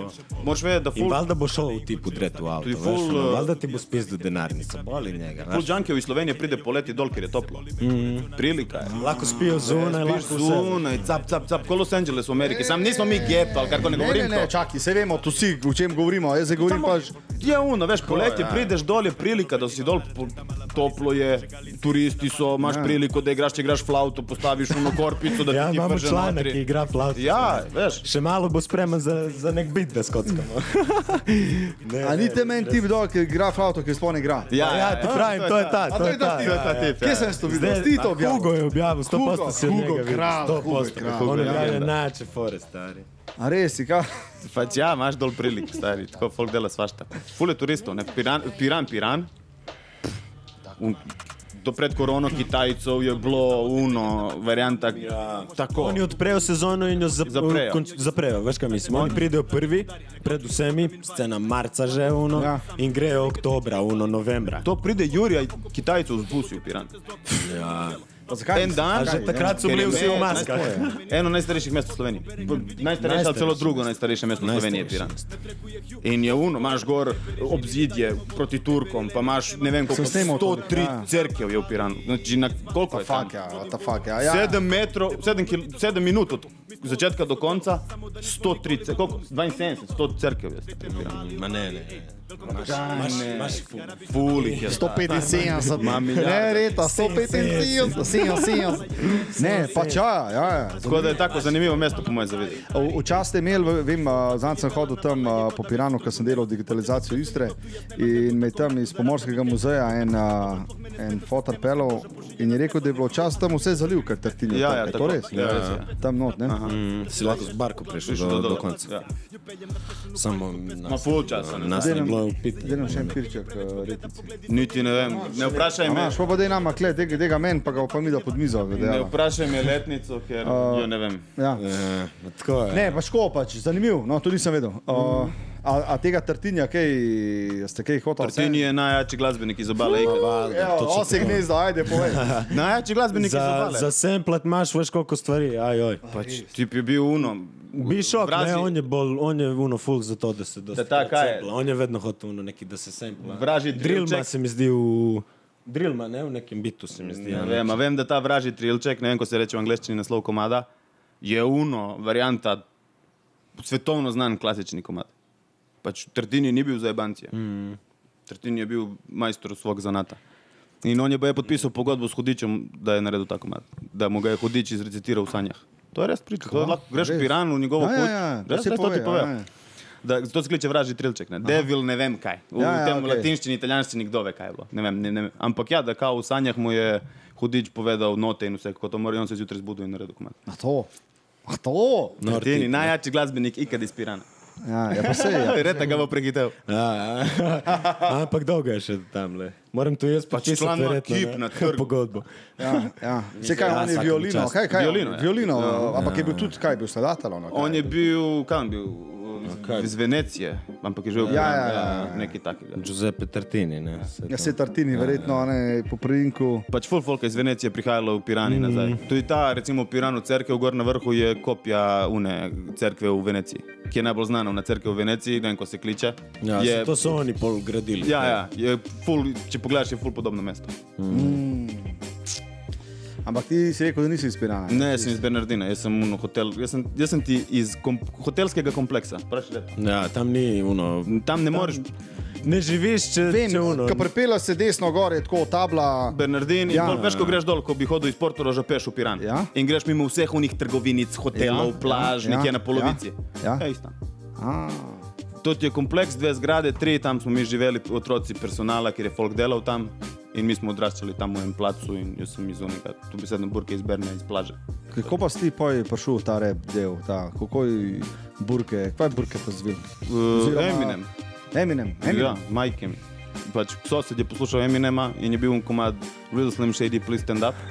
so- Moraš vedeti, da In ful, valjda bo šel v tipu dret v avto, veš, eh, valjda ti bo spizdil denarnico, boli njega, ful veš. džankijev iz Slovenije pride poleti dol, ker je toplo. Prilika je. Lahko spijo zunaj, Spiš lahko zunaj, cap, cap, cap, kot Los Angeles v Ameriki. Sam nismo mi gep ali kako ne Ne, govorim ne, ne, to. čakaj, se vemo, tu si, o čem govorimo, jaz zdaj govorim pač. Je uno, veš, poletje ja. prideš dol, je prilika, da si dol, po- toplo je, turisti so, imaš Ja. priliko, da igraš, če igraš flauto, postaviš uno korpico, da Ja, ti ti imamo notri. ki igra flavto. Ja, veš. Še malo bo spreman za, za nek bit, da skockamo. ne, A ni te meni tip dol, ki igra flauto, ki sploh ne igra? Ja, Ja, ti pravim, to je ta, A to je ta. tip? ja, ja. tip, Kje sem jaz to videl? Zdaj, Ti to objavil? Hugo je objavil, 100% Hugo, si Hugo, videl, kralj, Hugo je 100%. kralj, On ja, ja. najče fore, stari. A res, kaj? Pač ja, imaš dol prilik, stari, tako folk dela svašta. Fule turistov, ne, Piran, Piran, Piran. Un, do pred korono Kitajcev je bilo uno, varianta ja. tako. Oni odprejo sezono in jo zap Zaprejo. konč- zaprejo. Veš kaj mislim? Oni pridejo prvi, pred vsemi, scena marca že uno, Ja. in grejo oktobra, uno, novembra. To pride Jurija Kitajcev z busi v Piran. Ja. En dan, že takrat so bili vsi v maskah. Eno najstarejših mest v Sloveniji. Najstarejše ali celo drugo najstarejše mesto v Sloveniji je Piran. In je uno, imaš gor obzidje proti Turkom, pa imaš ne vem koliko, Sem snemal tudi, 103 ja. cerkev je v Piranu. Znači, na koliko je? Fak, ja, what the fuck, ja. ja. 7 metrov, 7, kil, 7 minut od začetka do konca, 103, cer- koliko? 72, 100 cerkev je. stari v Piranu. Ma ne, ne. Imaš, ful. Ful jih je. 175, Ma ne, milijarde. reta, 175, 77. Ne, pač ja, ja. ja. Tako da je tako zanimivo mesto, po mojem zavedanju. V- Včasih ste imeli, vem, zadnjič sem hodil tam po Piranu, ker sem delal digitalizacijo Istre in me je tam iz Pomorskega muzeja en, a, en fotor pelal in je rekel, da je bilo čas tam vse zaliv, ker trtine. Ja, ja, je to tako. res? Ja, res je. Tam not, ne? Mm, si lahko z barko prišel do, do do konca. Ja. Samo Ma nas, ful časa. nas Zdaj bilo. Zdaj nam še en pirček, retici. Niti ne vem, ne vprašaj me. Imaš pa da je nama kle, tega, tega men, pa ga pa mi da pod mizo. Ne vprašaj me letnico, ker jo ne vem. Ja. Ja, tako je. Ne, pač ko pač, zanimiv, no, to nisem vedel. Uh, A, a tega Tartinja, kaj ste kaj hoteli? Martini je najjači glasbenik iz obale. To. gnezda, ajde, povej. Najjači glasbenik iz Za, obale. za semplat imaš veš koliko stvari, ajoj. Pač, tip je bil uno. Bi šok, ne, on je bolj, on je uno full za to, da se dosta Da ta, kaj je? sampla. On je vedno hotel uno neki, da se sempla. Vraži Drillma trilček. se mi zdi v... Drillma, ne, v nekem bitu se mi zdi. Ne a ne. vem, vem, da ta vraži trilček, ne vem, ko se reče v angleščini naslov komada, je uno, varianta, svetovno znan klasični komad. Pač Trdini ni bil za jebancije. Mm. Trdini je bil majstor svog zanata. In on je baje podpisal pogodbo s Hudičem, da je naredil ta komad. Da mu ga je Hudič izrecitiral v sanjah. To je res priča. To je lahko, greš v Res? Piran, v njegovo Ja, ja, kuč. ja, Res, res, to ti povem. ja, ja. Da, zato se kliče vražji trilček, ne? Devil ne vem kaj. V Ja, ja, tem okej. latinščini, italijanščini, kdo ve kaj je bilo. Ne vem, ne, ne vem. Ampak ja, da kao v sanjah mu je hudič povedal note in vse, kako to mora, in on se zjutraj zbudil in naredil komad. A to? A to? Martini, tip, ne. najjači glasbenik ikad iz Pirana. Ja, ja pa se je. Reta ga bo prehitel. Ja, ja. Ampak dolgo je še tam, le. Moram tu jaz Pač član verjetno, ekip na trgu. pogodbo. Ja, ja. Se kaj, Ja, on je violino, kaj, kaj? Violino, ja. Violino, ampak je bil tudi, kaj, bil kaj? On je bil, kam bil? Kaj? Iz Venecije, ampak je že v Ja, Piranu, ja, ja, ja. nekaj takega. Giuseppe Tartini, ne. se Ja, se Tartini, verjetno, ne, po prinku. Pač full folk iz Venecije prihajalo v Pirani nazaj. Tudi ta, recimo, Pirano cerkev gor na vrhu je kopija une cerkve v Veneciji, ki je najbolj znana na cerkev v Veneciji, ne vem, ko se kliče. Ja, je, to so oni pol gradili. ja, ja, je full, če pogledaš, je full podobno mesto. Ampak ti si rekel, da nisi iz Pirana. Ne, jaz sem iz Bernardina, jaz sem, uno, hotel, jaz sem, jaz sem ti iz kom, hotelskega kompleksa. Ja, tam ni uno. tam ne moreš, Ne živiš, če, Vem, če uno. ko pripela se desno gor, je tako tabla. Bernardin, Ja. ja. in veš, ko greš dol, ko bi hodil iz Portoroža peš v Piran. Ja. In greš mimo vseh unih trgovinic, hotelov, Ja, ja. plaž, ja, ja. nekje ja, na polovici. ja. Ja, isto. A, To je kompleks, dve zgrade, tri, tam smo mi živeli, otroci personala, ker je folk delal tam. In mi smo odraščali tam v enem placu in jaz sem iz unega, tu bi sedem burke iz Berne, iz plaže. Kako pa si poj prišel v ta rep del, ta, kako je burke, kaj je burke pa zvil? Uh, Eminem. Eminem, Eminem. Ja, majke mi. Pač sosed je poslušal Eminema in je bil un komad Real Slim Shady, please stand up.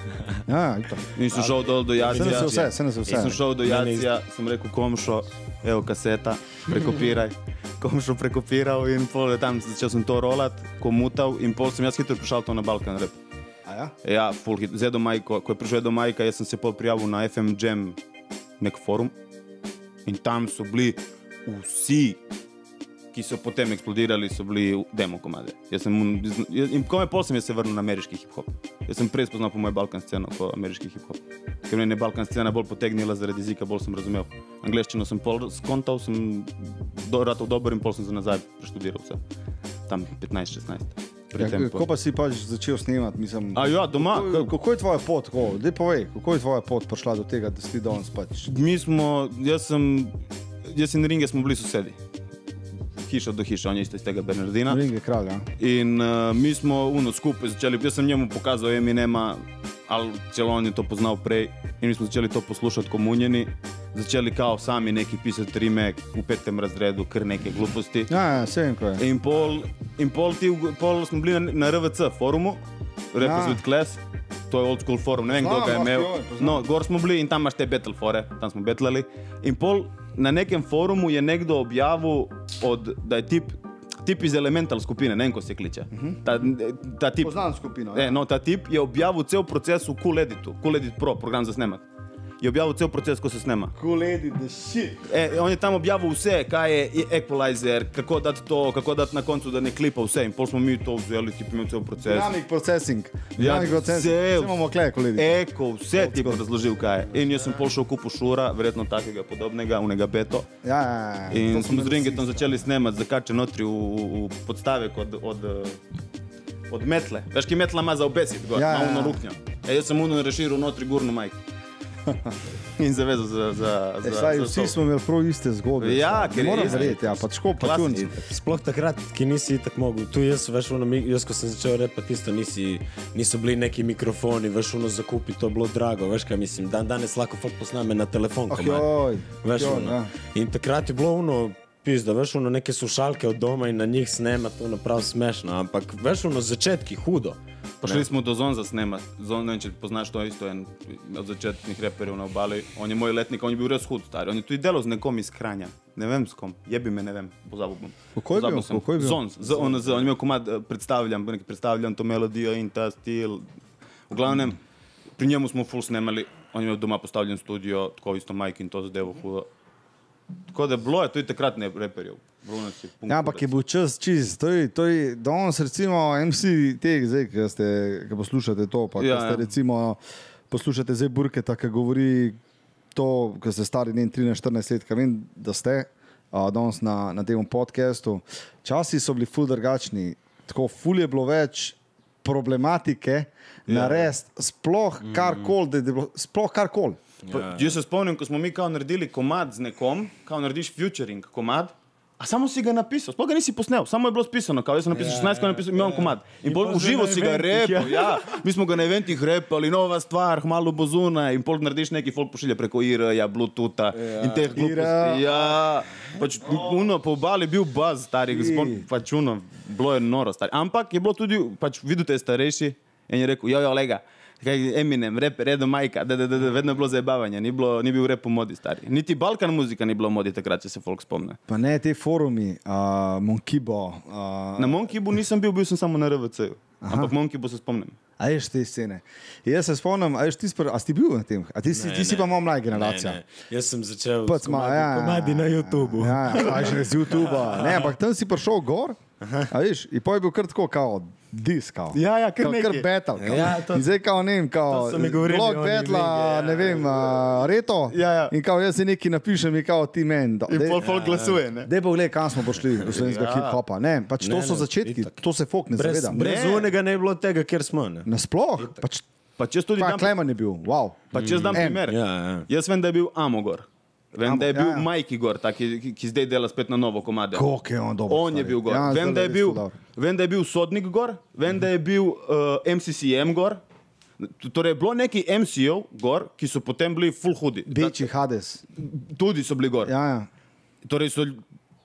Ja. In sem šel dol do Se Jacija. vse, se In sem vse. šel do Jacija, sem rekel, komšo, evo kaseta, prekopiraj. Komšo prekopiral in pol je tam začel sem to rolat, komutal in pol sem jaz hitro prišel to na Balkan rep. A ja? Ja, full hit. Zdaj do Majko, ko je prišel do Majka, jaz sem se pol prijavil na FM Jam, nek forum. In tam so bili vsi, ki so potem eksplodirali, so bili demo komade. Jaz sem, in ko me pol sem jaz se vrnil na ameriški hip-hop. Jaz sem prej spoznal po moj balkan sceno kot ameriški hip-hop. Ker me je balkan scena bolj potegnila zaradi jezika, bolj sem razumel. Angleščino sem pol skontal, sem do, ratov dober in pol sem za nazaj preštudiral vse. Tam 15-16. Pri Ja, kako pa si pač začel snemati? Mislim, A ja, doma. Kako, kako je tvoja pot, kako? Dej povej, kako je tvoja pot prišla do tega, da si danes pač? Mi smo, jaz sem, jaz in Ringe smo bili sosedi. Hiša do hiše, on je isto iz tega Bernardina. Ringe kralj, ja. In uh, mi smo uno skupaj začeli, jaz sem njemu pokazal Eminema, ali celo on je to poznal prej. In mi smo začeli to poslušati komunjeni, začeli kao sami neki pisati rime v petem razredu, kar neke gluposti. Ja, ja, se vem, kaj je. In pol, in pol, ti, pol smo bili na, na RVC forumu, Rappers Ja. with Class, to je old school forum, ne vem kdo ga je imel. No, gor smo bili in tam imaš te battle fore, tam smo betlali. In pol na nekem forumu je nekdo objavil, od, da je tip, tip iz Elemental skupine, ne vem, ko se kliče. Ta, ta tip, Poznam skupino. E, no, ta tip je objavil cel proces v Cool Editu, Cool Edit Pro, program za snemak. Je objavil cel proces, ko se snema. Cool lady, the shit. E, on je tam objavil vse, kaj je equalizer, kako dati to, kako dati na koncu, da ne klipa vse. In pol smo mi to vzeli, ti imel cel proces. Dynamic processing. Ja, Dynamic processing. cel- Vse imamo kle, cool lady. Eko, vse ti je razložil, kaj je. In jaz sem pol šel kupu šura, verjetno takega podobnega, unega beto. Ja, ja, ja. In To smo z Ringetom začeli snemati, zakače notri v, v, podstavek od, od, od metle. Veš, ki metla ima za obesit, gor, Ja, ja, ja, ima ja. uno ruknjo. E, jaz sem uno reširil notri gurno majk. In zavezal za, za, E, za, saj, za vsi smo imeli prav iste zgodbe. Ja, ker moram verjeti, ja, pač ko pa tun. Sploh takrat, ki nisi tako mogel. Tu jaz, veš, ono, mi- jaz ko sem začel repati, isto nisi, niso bili neki mikrofoni, veš, ono zakupi, to je bilo drago, veš kaj mislim. Dan danes lahko folk posname na telefon. Ah, komad. joj. Veš, joj, ono. ja. In takrat je bilo ono, pizda, veš, ono neke slušalke od doma in na njih snemati, ono prav smešno. Ampak veš, ono začetki hudo. Pa šli smo do Zonza snemat. Zon, ne vem, če poznaš to isto, en od začetnih reperjev na obali. On je moj letnik, on je bil res hud, stari. On je tudi delal z nekom iz Kranja. Ne vem s kom, jebi me, ne vem, pozabil bom. Kako je bil? Sem. Kako je bil? Zonz, z, on, z, on je imel komad, predstavljam, nekaj predstavljam to melodijo in ta stil. V glavnem, pri njemu smo full snemali, on je imel doma postavljen studio, tako isto Mike in to zadevo hudo. Tako da bilo je tudi takrat ne reperjev. Je Ja, ampak je bil čas čist. To je, to je danes, recimo, MC teh, zdaj, ki, ste, ki poslušate to, pa ja, ste ja. recimo poslušate zdaj Burketa, ki govori to, ki ste stari ne vem, 13-14 let, ki vem, da ste uh, danes na, na tem podkastu. Časi so bili ful drugačni, tako ful je bilo več problematike ja. narediti, sploh karkoli, da je bilo, sploh karkoli. Pa, Jaz se spomnim, ko smo mi kao naredili komad z nekom, kao narediš futuring komad. A samo si ga napisal, sploh ga nisi posnel, samo je bilo spisano, kao jaz sem napisal 16, ko je napisal, imam komad. In pol pol v živo zdaj na si ga eventih, repal, ja. Mi smo ga na eventih repali, nova stvar, malo bozuna in pol narediš neki folk pošilja preko IR-ja, Bluetootha in teh gluposti. Ja, pač uno po obali je bil baz stari, gospod, pač uno, bilo je noro stari. Ampak je bilo tudi, pač vidite starejši in je rekel, jo, jo, lega. Kaj Eminem, rep, redo majka, da, da, da, da, vedno je bilo zabavanje, ni, bilo, ni bil rep v modi stari. Niti Balkan muzika ni bila v modi takrat, če se folk spomne. Pa ne te forumi, uh, Monkibo. Uh, Na Monkibu nisem bil, bil sem samo na RVC-ju. Ampak Monkibu se spomnim. A veš te scene. Jaz se spomnim, a, ti, spr, a si ti bil na tem? A ti, si, Ne, ti si ne. pa malo mlajša generacija. Ne, ne. Jaz sem začel s ma, komadi, ja, ja, komadi na YouTubu. Ja, ja, že z YouTube. Ne, ampak tam si prišel gor. A veš, in pa je bil kar tako, kao, disk. Kao. Ja, ja, kar kar battle. Kao. Ja, to- in zdaj kao, ne vem, kao, to blog vinge, ja, ne vem, uh, reto. Ja, ja. In kao, jaz si nekaj napišem in kao ti meni. In pol folk glasuje, ne? Dej pa gledaj, kam smo prišli do slovenskega Ja. hip-hopa. Ne, pač to Ne, so ne, začetki, itak. to se folk ne Brez, zaveda. brez Ne. unega ne bi bilo tega, kjer smo. Ne? Nasploh, pač, Pa če tudi pa dam, Kleman je bil, wow. pa če dam Mm. primer. Ja, ja. Jaz vem, da je bil Amogor. Vem, Amo- da je bil ja, ja. Majki Gor, ta, ki, ki- ki zdaj dela spet na novo komade. Koliko je on dober. On je stari. bil gor. Ja, vem, da je bil, vem, da je bil Sodnik gor, vem, da je bil uh, MCCM gor. Torej, je bilo neki MC-jev gor, ki so potem bili full hudi. Beči Hades. Tudi so bili gor. Ja, ja. Torej, so,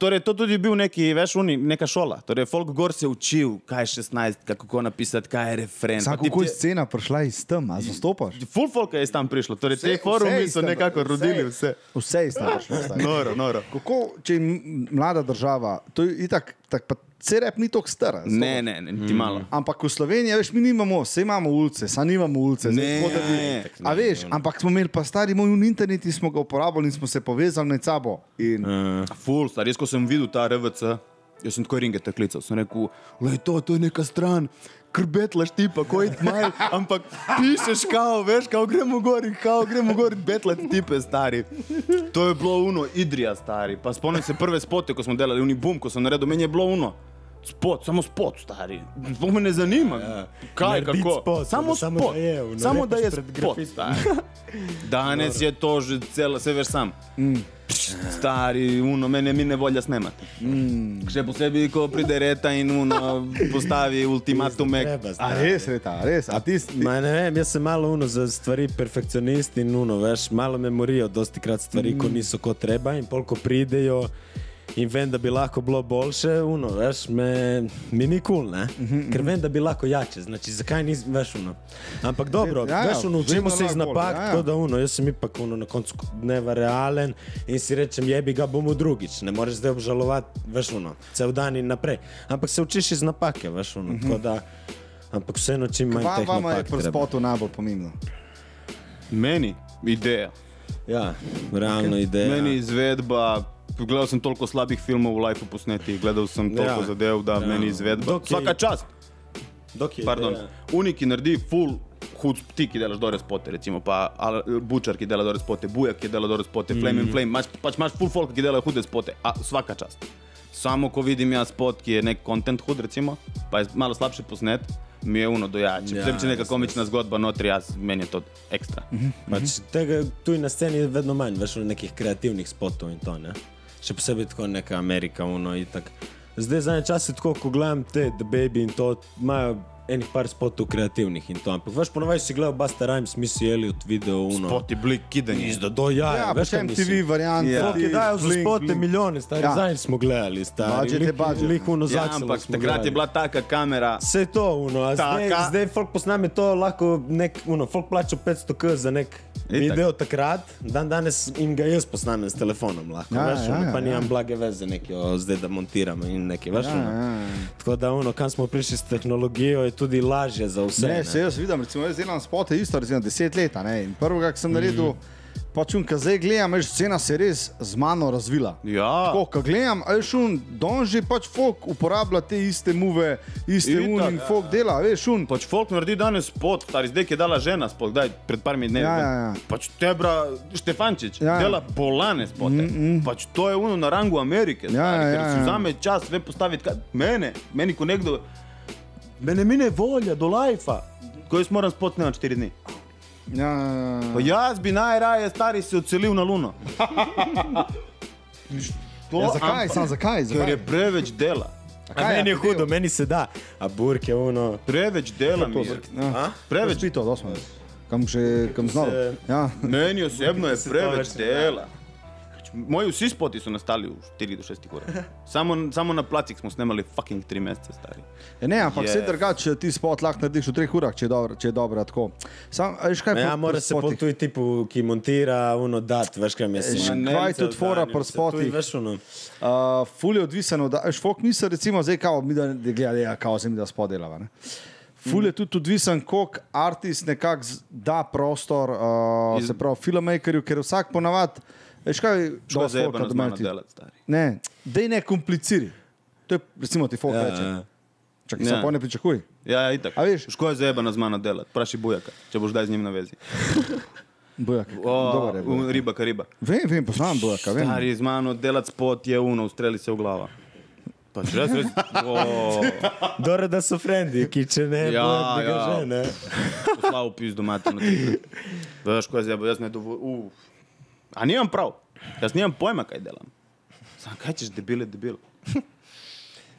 torej, to tudi bil neki, veš, uni, neka šola. Torej, folk gor se je učil, kaj je 16, kako napisati, kaj je refren. Sam Pa ti kako je scena prišla iz tam, a zastopaš? Full folk je iz tam prišlo. Torej, Vse- te forumi so nekako rodili vse. Vse iz tam prišlo. Noro, noro. Kako, če je mlada država, to je itak, tak, pa CRP ni tako star. Ne, ne, ne, niti malo. Ampak v Sloveniji, veš, mi nimamo, vse imamo ulice, saj nimamo ulice. zdaj Ne. tako, bi- A veš, ampak smo imeli pa stari moj internet in smo ga uporabljali in smo se povezali med sabo. In, Ful, star, jaz ko sem videl ta RVC, jaz sem tako ringete klical, sem rekel, le to, to je neka stran. Krbetlaš ti pa, ko je tmaj, ampak pišeš kao, veš, kao gremo gor in kao gremo gor in betlati tipe, stari. To je bilo uno, Idrija, stari. Pa spomnim se prve spote, ko smo delali, uni bum, ko sem naredil, meni je bilo uno. Spot, samo spot, stari. Sploh me ne zanima. Ja. Kaj, Narediti kako? spot, samo da samo spot. da je, samo da je spot, grafitom. stari. Danes je to že celo, se veš sam. Mm. Stari, uno, mene mi ne volja snemati. Mm. Še posebej, ko pride reta in uno postavi ultimatume. A res, reta, res. A ti, ti, Ma ne vem, jaz sem malo uno za stvari perfekcionist in uno, veš, malo me morijo dosti krat stvari, mm. ko niso kot treba in polko pridejo in vem, da bi lahko bilo boljše, uno, veš, me, mi ni kul, cool, ne? Mm -hmm. Ker vem, da bi lahko jače, znači zakaj ni, veš, uno. Ampak dobro, Ja, ja, ja, veš, uno, učimo se iz bolj, napak, ja, ja, ja. ja. to da uno, jaz sem ipak uno na koncu dneva realen in si rečem, jebi ga bomo drugič, ne moreš zdaj obžalovati, veš, uno, cel dan in naprej. Ampak se učiš iz napake, veš, uno, mm -hmm. tako da, ampak vseeno čim manj teh vama je pri spotu najbolj pomembno? Meni ideja. Ja, realno okay. ideja. Meni izvedba. Gledal sem toliko slabih filmov v Lifeu posnetih, gledal sem toliko Ja. zadev, da Ja. meni izvedba. Dok je- Vsaka čast. Dok je Pardon, ideja. Uni, ki naredi full hud, ti, ki delaš dobre spote, recimo, pa Al- Bučar, ki dela dobre spote, Bujak, ki dela dobre spote, Flame Mhm. in Flame, imaš, pač imaš full folk, ki delajo hude spote, a vsaka čast. Samo ko vidim jaz spot, ki je nek content hud, recimo, pa je malo slabše posnet, mi je uno dojače. Ja, Ja, če neka komična zgodba notri, jaz, meni je to ekstra. Pač tega tu na sceni je vedno manj, veš, v nekih kreativnih spotov in to, ne. Še posebej tako neka Amerika, uno in tako. Zdaj zadnje čase tako, ko gledam te The Baby in to, imajo enih par spotov kreativnih in to. Ampak veš, ponovaj si gledal Busta Rhymes, Missy Elliot, video uno. Poti blik kidanje. Izda do jaja, Ja, veš, kaj mislim? MTV variant. Ja. Folk je dajal za spote blink. milijone, stari, Ja. zanj smo gledali, stari. Budget je budget. Lik uno Ja, ampak takrat je gledali. bila taka kamera. Vse to, uno, a zdaj, Taka. zdaj folk posname to lahko nek, uno, folk plača 500 k za nek Itak. video takrat, dan danes in ga jaz posnamem s telefonom lahko, Ja, veš, ja, ono, ja, pa ja. nimam blage veze neki, o, zdaj da montiram in neki, veš, Ja, ono. ja, ja. Tako da, ono, kam smo prišli s tehnologijo, je tudi lažje za vse. Ne, ne. se jaz vidim, recimo, jaz delam spote isto, recimo, deset let. a ne, In prvega, ki sem naredil, mm. pač un, ko zdaj gledam, veš, scena se je res z mano razvila. Ja. Tako, ko gledam, veš, un, donži pač folk uporablja te iste muve, iste Itak, un in ja, folk dela, veš, un. Pač folk naredi danes spot, stari zdaj ki je dala žena spot, daj pred parmi dnevi. Ja, ja, ja. Pač Tebra Štefančič Ja, ja. dela bolane spote. Mm, mm. Pač to je ono na rangu Amerike. Ja, stari, ja, ker ja, si ja. vzame čas sve postaviti. Kaj, mene, meni ko nekdo, mene mine volja do lajfa. Ko jaz moram spot na 4 dni. Ja, Pa jaz bi najraje stari se odselil na Luno. To, ja, zakaj, sam zakaj? Ker zakaj? je preveč dela. A Kaj, meni je hudo, meni se da, a burke je ono. Preveč dela mi je. Ja. Preveč Spito, da smo. Kam še, kam znal. Se- Ja. Meni osebno je preveč dela. Moji vsi spoti so nastali v 4 do 6 urah. Samo, samo na placih smo snemali fucking 3 mesece stari. Ja, ne, ampak Je. vse drugače, ti spot lahko narediš v treh urah, če je dobro, če je dobro tako. Sam, a veš kaj Ja, pri- mora pri se spotih? tu tipu, ki montira, uno dat, veš kaj mislim. Ma ne, Kaj je tudi fora pri spotih? Veš ono. Uh, ful je odvisen od, veš, folk misli, recimo, zdaj kao, mi da ne gledajo, ja, kao se mi da spod delava. Ne? Ful je tudi odvisen, koliko artist nekako da prostor, uh, Iz- se pravi, filmmakerju, ker vsak ponavad, veš kaj, Šlo je folka zebano z doma mano ti- delati stari. Ne, dej ne kompliciri. To je, recimo, ti folk Ja, reče. ja. Čakaj, Ja. samo ne pričakuj. Ja, ja, itak. A veš? Ško je zebano z mano delati? Praši Bujaka, če boš daj z njim na vezi. Bojak, O, je. Bojak. riba, ka riba. Vem, vem, poznam Bojaka, vem. Stari z mano delati spot je uno, ustreli se v glava. Pač res, res. O, Dobro, da so frendi, ki če ne, Ja, bi ga ja. že, ne. poslal v pizdu na tri. Veš, ko je zebo, jaz ne dovolim. A nimam prav, jaz nimam pojma, kaj delam. Sam kaj češ debile, debil.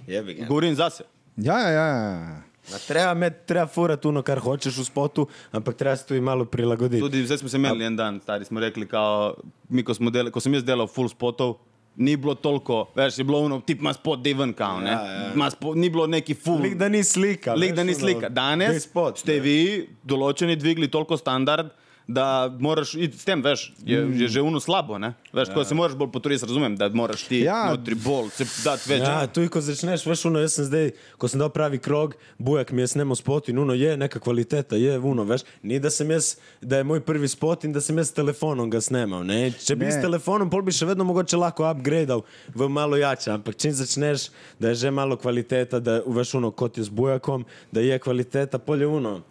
Jebi ga. Govorim zase. Ja, ja, ja, ja. Ma Treba, med, treba furati ono, kar hočeš v spotu, ampak treba se tu i malo prilagoditi. Tudi zdaj smo se imeli en dan, stari smo rekli, kao, mi ko, smo delali, ko sem jaz delal full spotov, ni bilo toliko, veš, je bilo ono, tip ima spot, da je ven, kao, ne. Ja, ja. Ni bilo neki full. Lik da ni slika. Lik, da ni slika. Danes spot, ste vi, določeni, dvigli toliko standard, da moraš iti s tem, veš, je, mm. je že uno slabo, ne? Veš, ja. ko se moraš bolj potruditi, razumem, da moraš ti Ja. notri bolj, se dati več. Ja, tu ko začneš, veš, ono, jaz sem zdaj, ko sem dal pravi krog, bujak mi je snemo spot in uno je neka kvaliteta, je uno, veš, ni da sem jaz, da je moj prvi spot in da sem jaz s telefonom ga snemal, ne, če bi Ne. s telefonom, pol bi še vedno mogoče lahko upgradeal v malo jače, ampak čim začneš, da je že malo kvaliteta, da veš uno, kot je z bujakom, da je kvaliteta, pol je uno.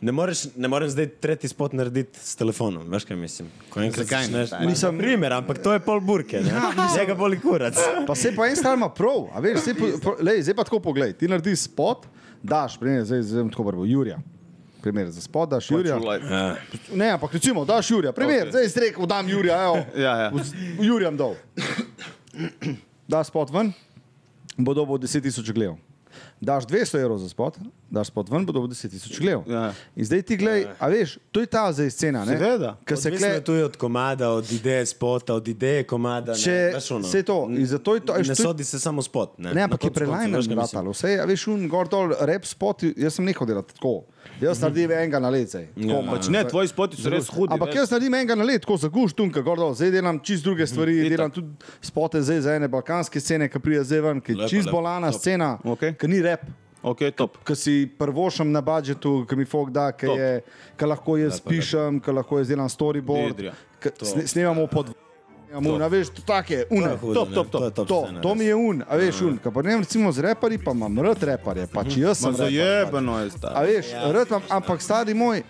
Ne, moreš, ne morem zdaj tretji spot narediti s telefonom, veš kaj mislim. Zakaj ne, mislim, primer, ampak to je pol burke, ne, njega boli kurac. Pa se pa en stvar ima prav, a veš, zdaj, po, lej, zdaj pa tako poglej, ti narediš spot, daš, primer, zdaj bom tako prvo, Jurija. Primer za spot, daš Jurija. Ja. Ne, ampak recimo, daš Jurija, primer, Ok. okay. zdaj si rekel, dam Jurija, evo. Ja, ja. Jurijam dol. Daš spot ven, bo dobil 10 tisoč gledov. Daš 200 evrov za spot, daš spot ven, bo dobil 10 tisoč gledov. Ja. In zdaj ti gledaj, a veš, to je ta zdaj scena, ne? Seveda. Ker se Odvisno kle, je od komada, od ideje spota, od ideje komada. Če ne, ono. se to, in zato je to, Ne veš, to je- sodi se samo spot. Ne, Ne, ampak je kaj mislim. ratalo. Vse, a veš, un gor dol, rap spot, jaz sem nehal delati tako. Jaz naredim enega na let, zdaj. Tako, Ja. Pač ne, tvoji spoti so res hudi. Ampak jaz naredim enega na let, tako za guš, tunka, gor dol. Zdaj delam čist druge stvari, itak. delam tudi spote zdaj za ene balkanske scene, ki prija zdaj ven, ki je Lepo, čist lepo, bolana top. scena, Okej. ki ni rap. Ok, top. Ki si prvošem na budžetu, ki mi folk da, ki, lahko jaz Lepo, pišem, ki lahko jaz delam storyboard, ki sne- snemamo pod. A veš, to tak je, To je hudo, top, top, top. To, top To, scena, to mi je un, a veš, un. Ko pa ne vem, recimo z repari, pa imam rad reparje, pač jaz Ma sem repar. zajebano je A stari. veš, ja. rad imam, ampak stari moj.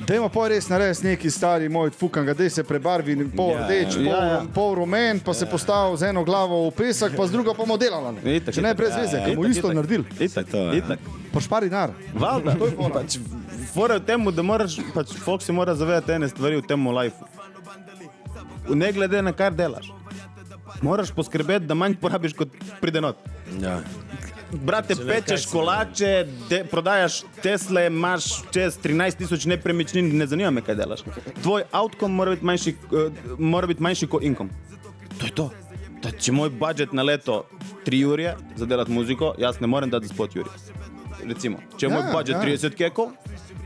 Dajmo pa res narediti neki stari moj, fukan ga, dej se prebarvi, pol Ja, rdeč, ja. pol, Ja, ja. pol rumen, pa se postavi z eno glavo v pesek, pa z drugo pa bomo delali. ne. Itak, Če ne itak. brez Ja, veze, ja, ki bomo itak, isto itak. naredili. Itak, to, ja. itak. Pošpari nar. Valjda. To je fora. Pač, fora je v tem, da moraš, pač folk se mora zavedati ene stvari v tem lifeu. Ne glede na kar delaš. Moraš poskrbeti, da manj porabiš, kot pride not. Ja. brate, kaj pečeš kolače, de, prodajaš Tesle, imaš čez 13 tisoč nepremičnin, ne zanima me, kaj delaš. Tvoj outcome mora biti manjši, uh, mora biti manjši kot income. To je to. Da, če moj budžet na leto 3 ure za delati muziko, jaz ne morem dati spot Juri. Recimo, če je Ja, moj budžet ja. 30 kekov,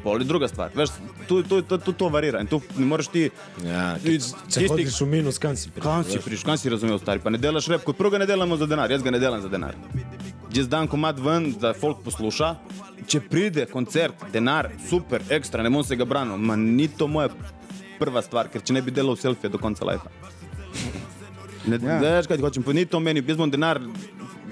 pol je druga stvar. Veš, tu, tu, tu, tu to varira in tu ne moreš ti... Ja, ti- hodiš v minus, kam si prišel? Kam si prišel, kam si razumel, stari? Pa ne delaš rep, kot prvo ga ne delamo za denar, jaz ga ne delam za denar. Jaz dam komad ven, da folk posluša. Če pride koncert, denar, super, ekstra, ne bom se ga branil, ma ni to moja prva stvar, ker če ne bi delal selfije do konca lajfa. Ne, Ja. ja. Veš, kaj ti hočem, pa ni to meni, jaz bom denar,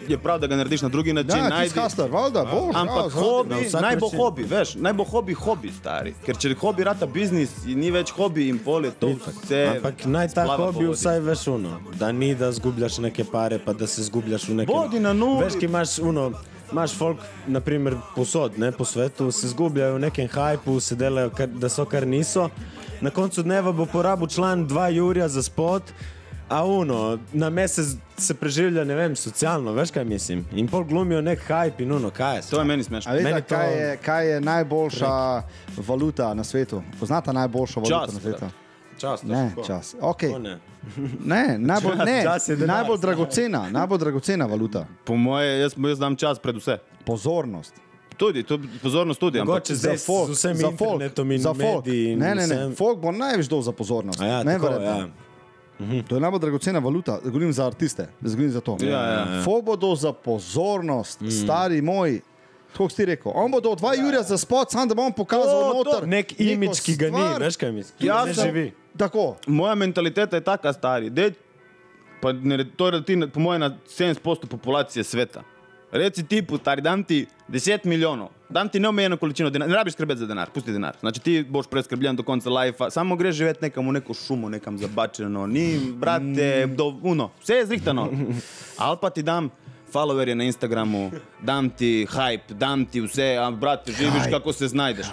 je prav, da ga narediš na drugi način. Ja, ti najdi- skastar, valjda, boš. Ampak ja, hobi, naj bo hobi, veš, naj bo hobi hobi, stari. Ker če hobi rata biznis, ni več hobi in pol je to vse. Ampak naj ta hobi vsaj veš uno, da ni da zgubljaš neke pare, pa da se zgubljaš v nekem. Bodi na nuli. Veš, ki imaš uno, imaš folk, naprimer, posod, ne, po svetu, se zgubljajo v nekem hajpu, se delajo, kar, da so kar niso. Na koncu dneva bo porabil član 2 jurja za spot. A uno, na mesec se preživlja, ne vem, socialno, veš kaj mislim. In pol glumijo nek hype in uno, kaj je. To je meni smešno. A veste, Meni to- kaj, je, kaj je najboljša valuta na svetu? Poznate najboljšo valuto Čas, na svetu? Čas, Ne, tako. čas. Okay. To ne. Ne, najbolj, ne, čas denar, najbolj dragocena, najbolj dragocena valuta. Po moje, jaz, jaz dam čas pred vse. Pozornost. Tudi, to, pozornost tudi. Ampak, Mogoče Za folk, z vsem za folk, za folk. Ne, ne, ne, folk bo največ dol za pozornost. A Ja, ne, tako, verjetno. Ja. To je najbolj dragocena valuta, govorim za artiste, govorim za to. Ja, ja. Bo dol za pozornost, mm. stari moj. Kako si rekel? On bo dol dva Jurja za spot, sam da bom pokazal To, to. Nek imič, ki ga ni, veš kaj mislim. ki Ja, ne živi. Tako. moja mentaliteta je taka, stari. Dej, pa ne, to je ti, po moje, na 70% populacije sveta. Reci tipu, stari, dam ti 10 milijonov, dam ti neomejeno količino denarja, ne rabiš skrbeti za denar, pusti denar. Znači ti boš preskrbljen do konca lajfa, samo greš živeti nekam v neko šumo, nekam zabačeno, ni, brate, do, uno, vse je zrihtano. Ali pa ti dam followerje na Instagramu, dam ti hype, dam ti vse, a brate, živiš kako se znajdeš.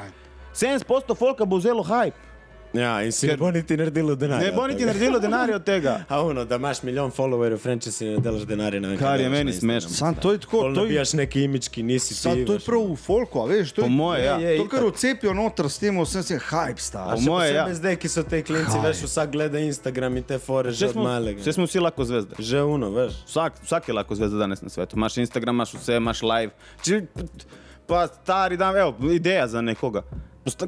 70% folka bo vzelo hype. Ja, in si ne bo niti naredilo denarja. Ne bo niti naredilo denarja od tega. A ono, da imaš milijon followerjev, Frenče si ne delaš denarja, ne vem. kaj Kar je meni na smešno. Sam to je tako. Pol To je, nabijaš neki imič, ki nisi sam, ti. to je prav v folku, a veš. To je, Po moje, ja. Je, To, kar itak. vcepijo noter s tem, vsem se hype A star. Po moje, ja. posebej zdaj, ki so te klinci, veš, vsak gleda Instagram in te fore že Vse od smo, malega. vse smo vsi lahko zvezde. Že uno, veš. Vsak, vsak je lahko zvezda danes na svetu. Imaš Instagram, imaš vse, imaš live. Pa stari dan, evo, ideja za nekoga.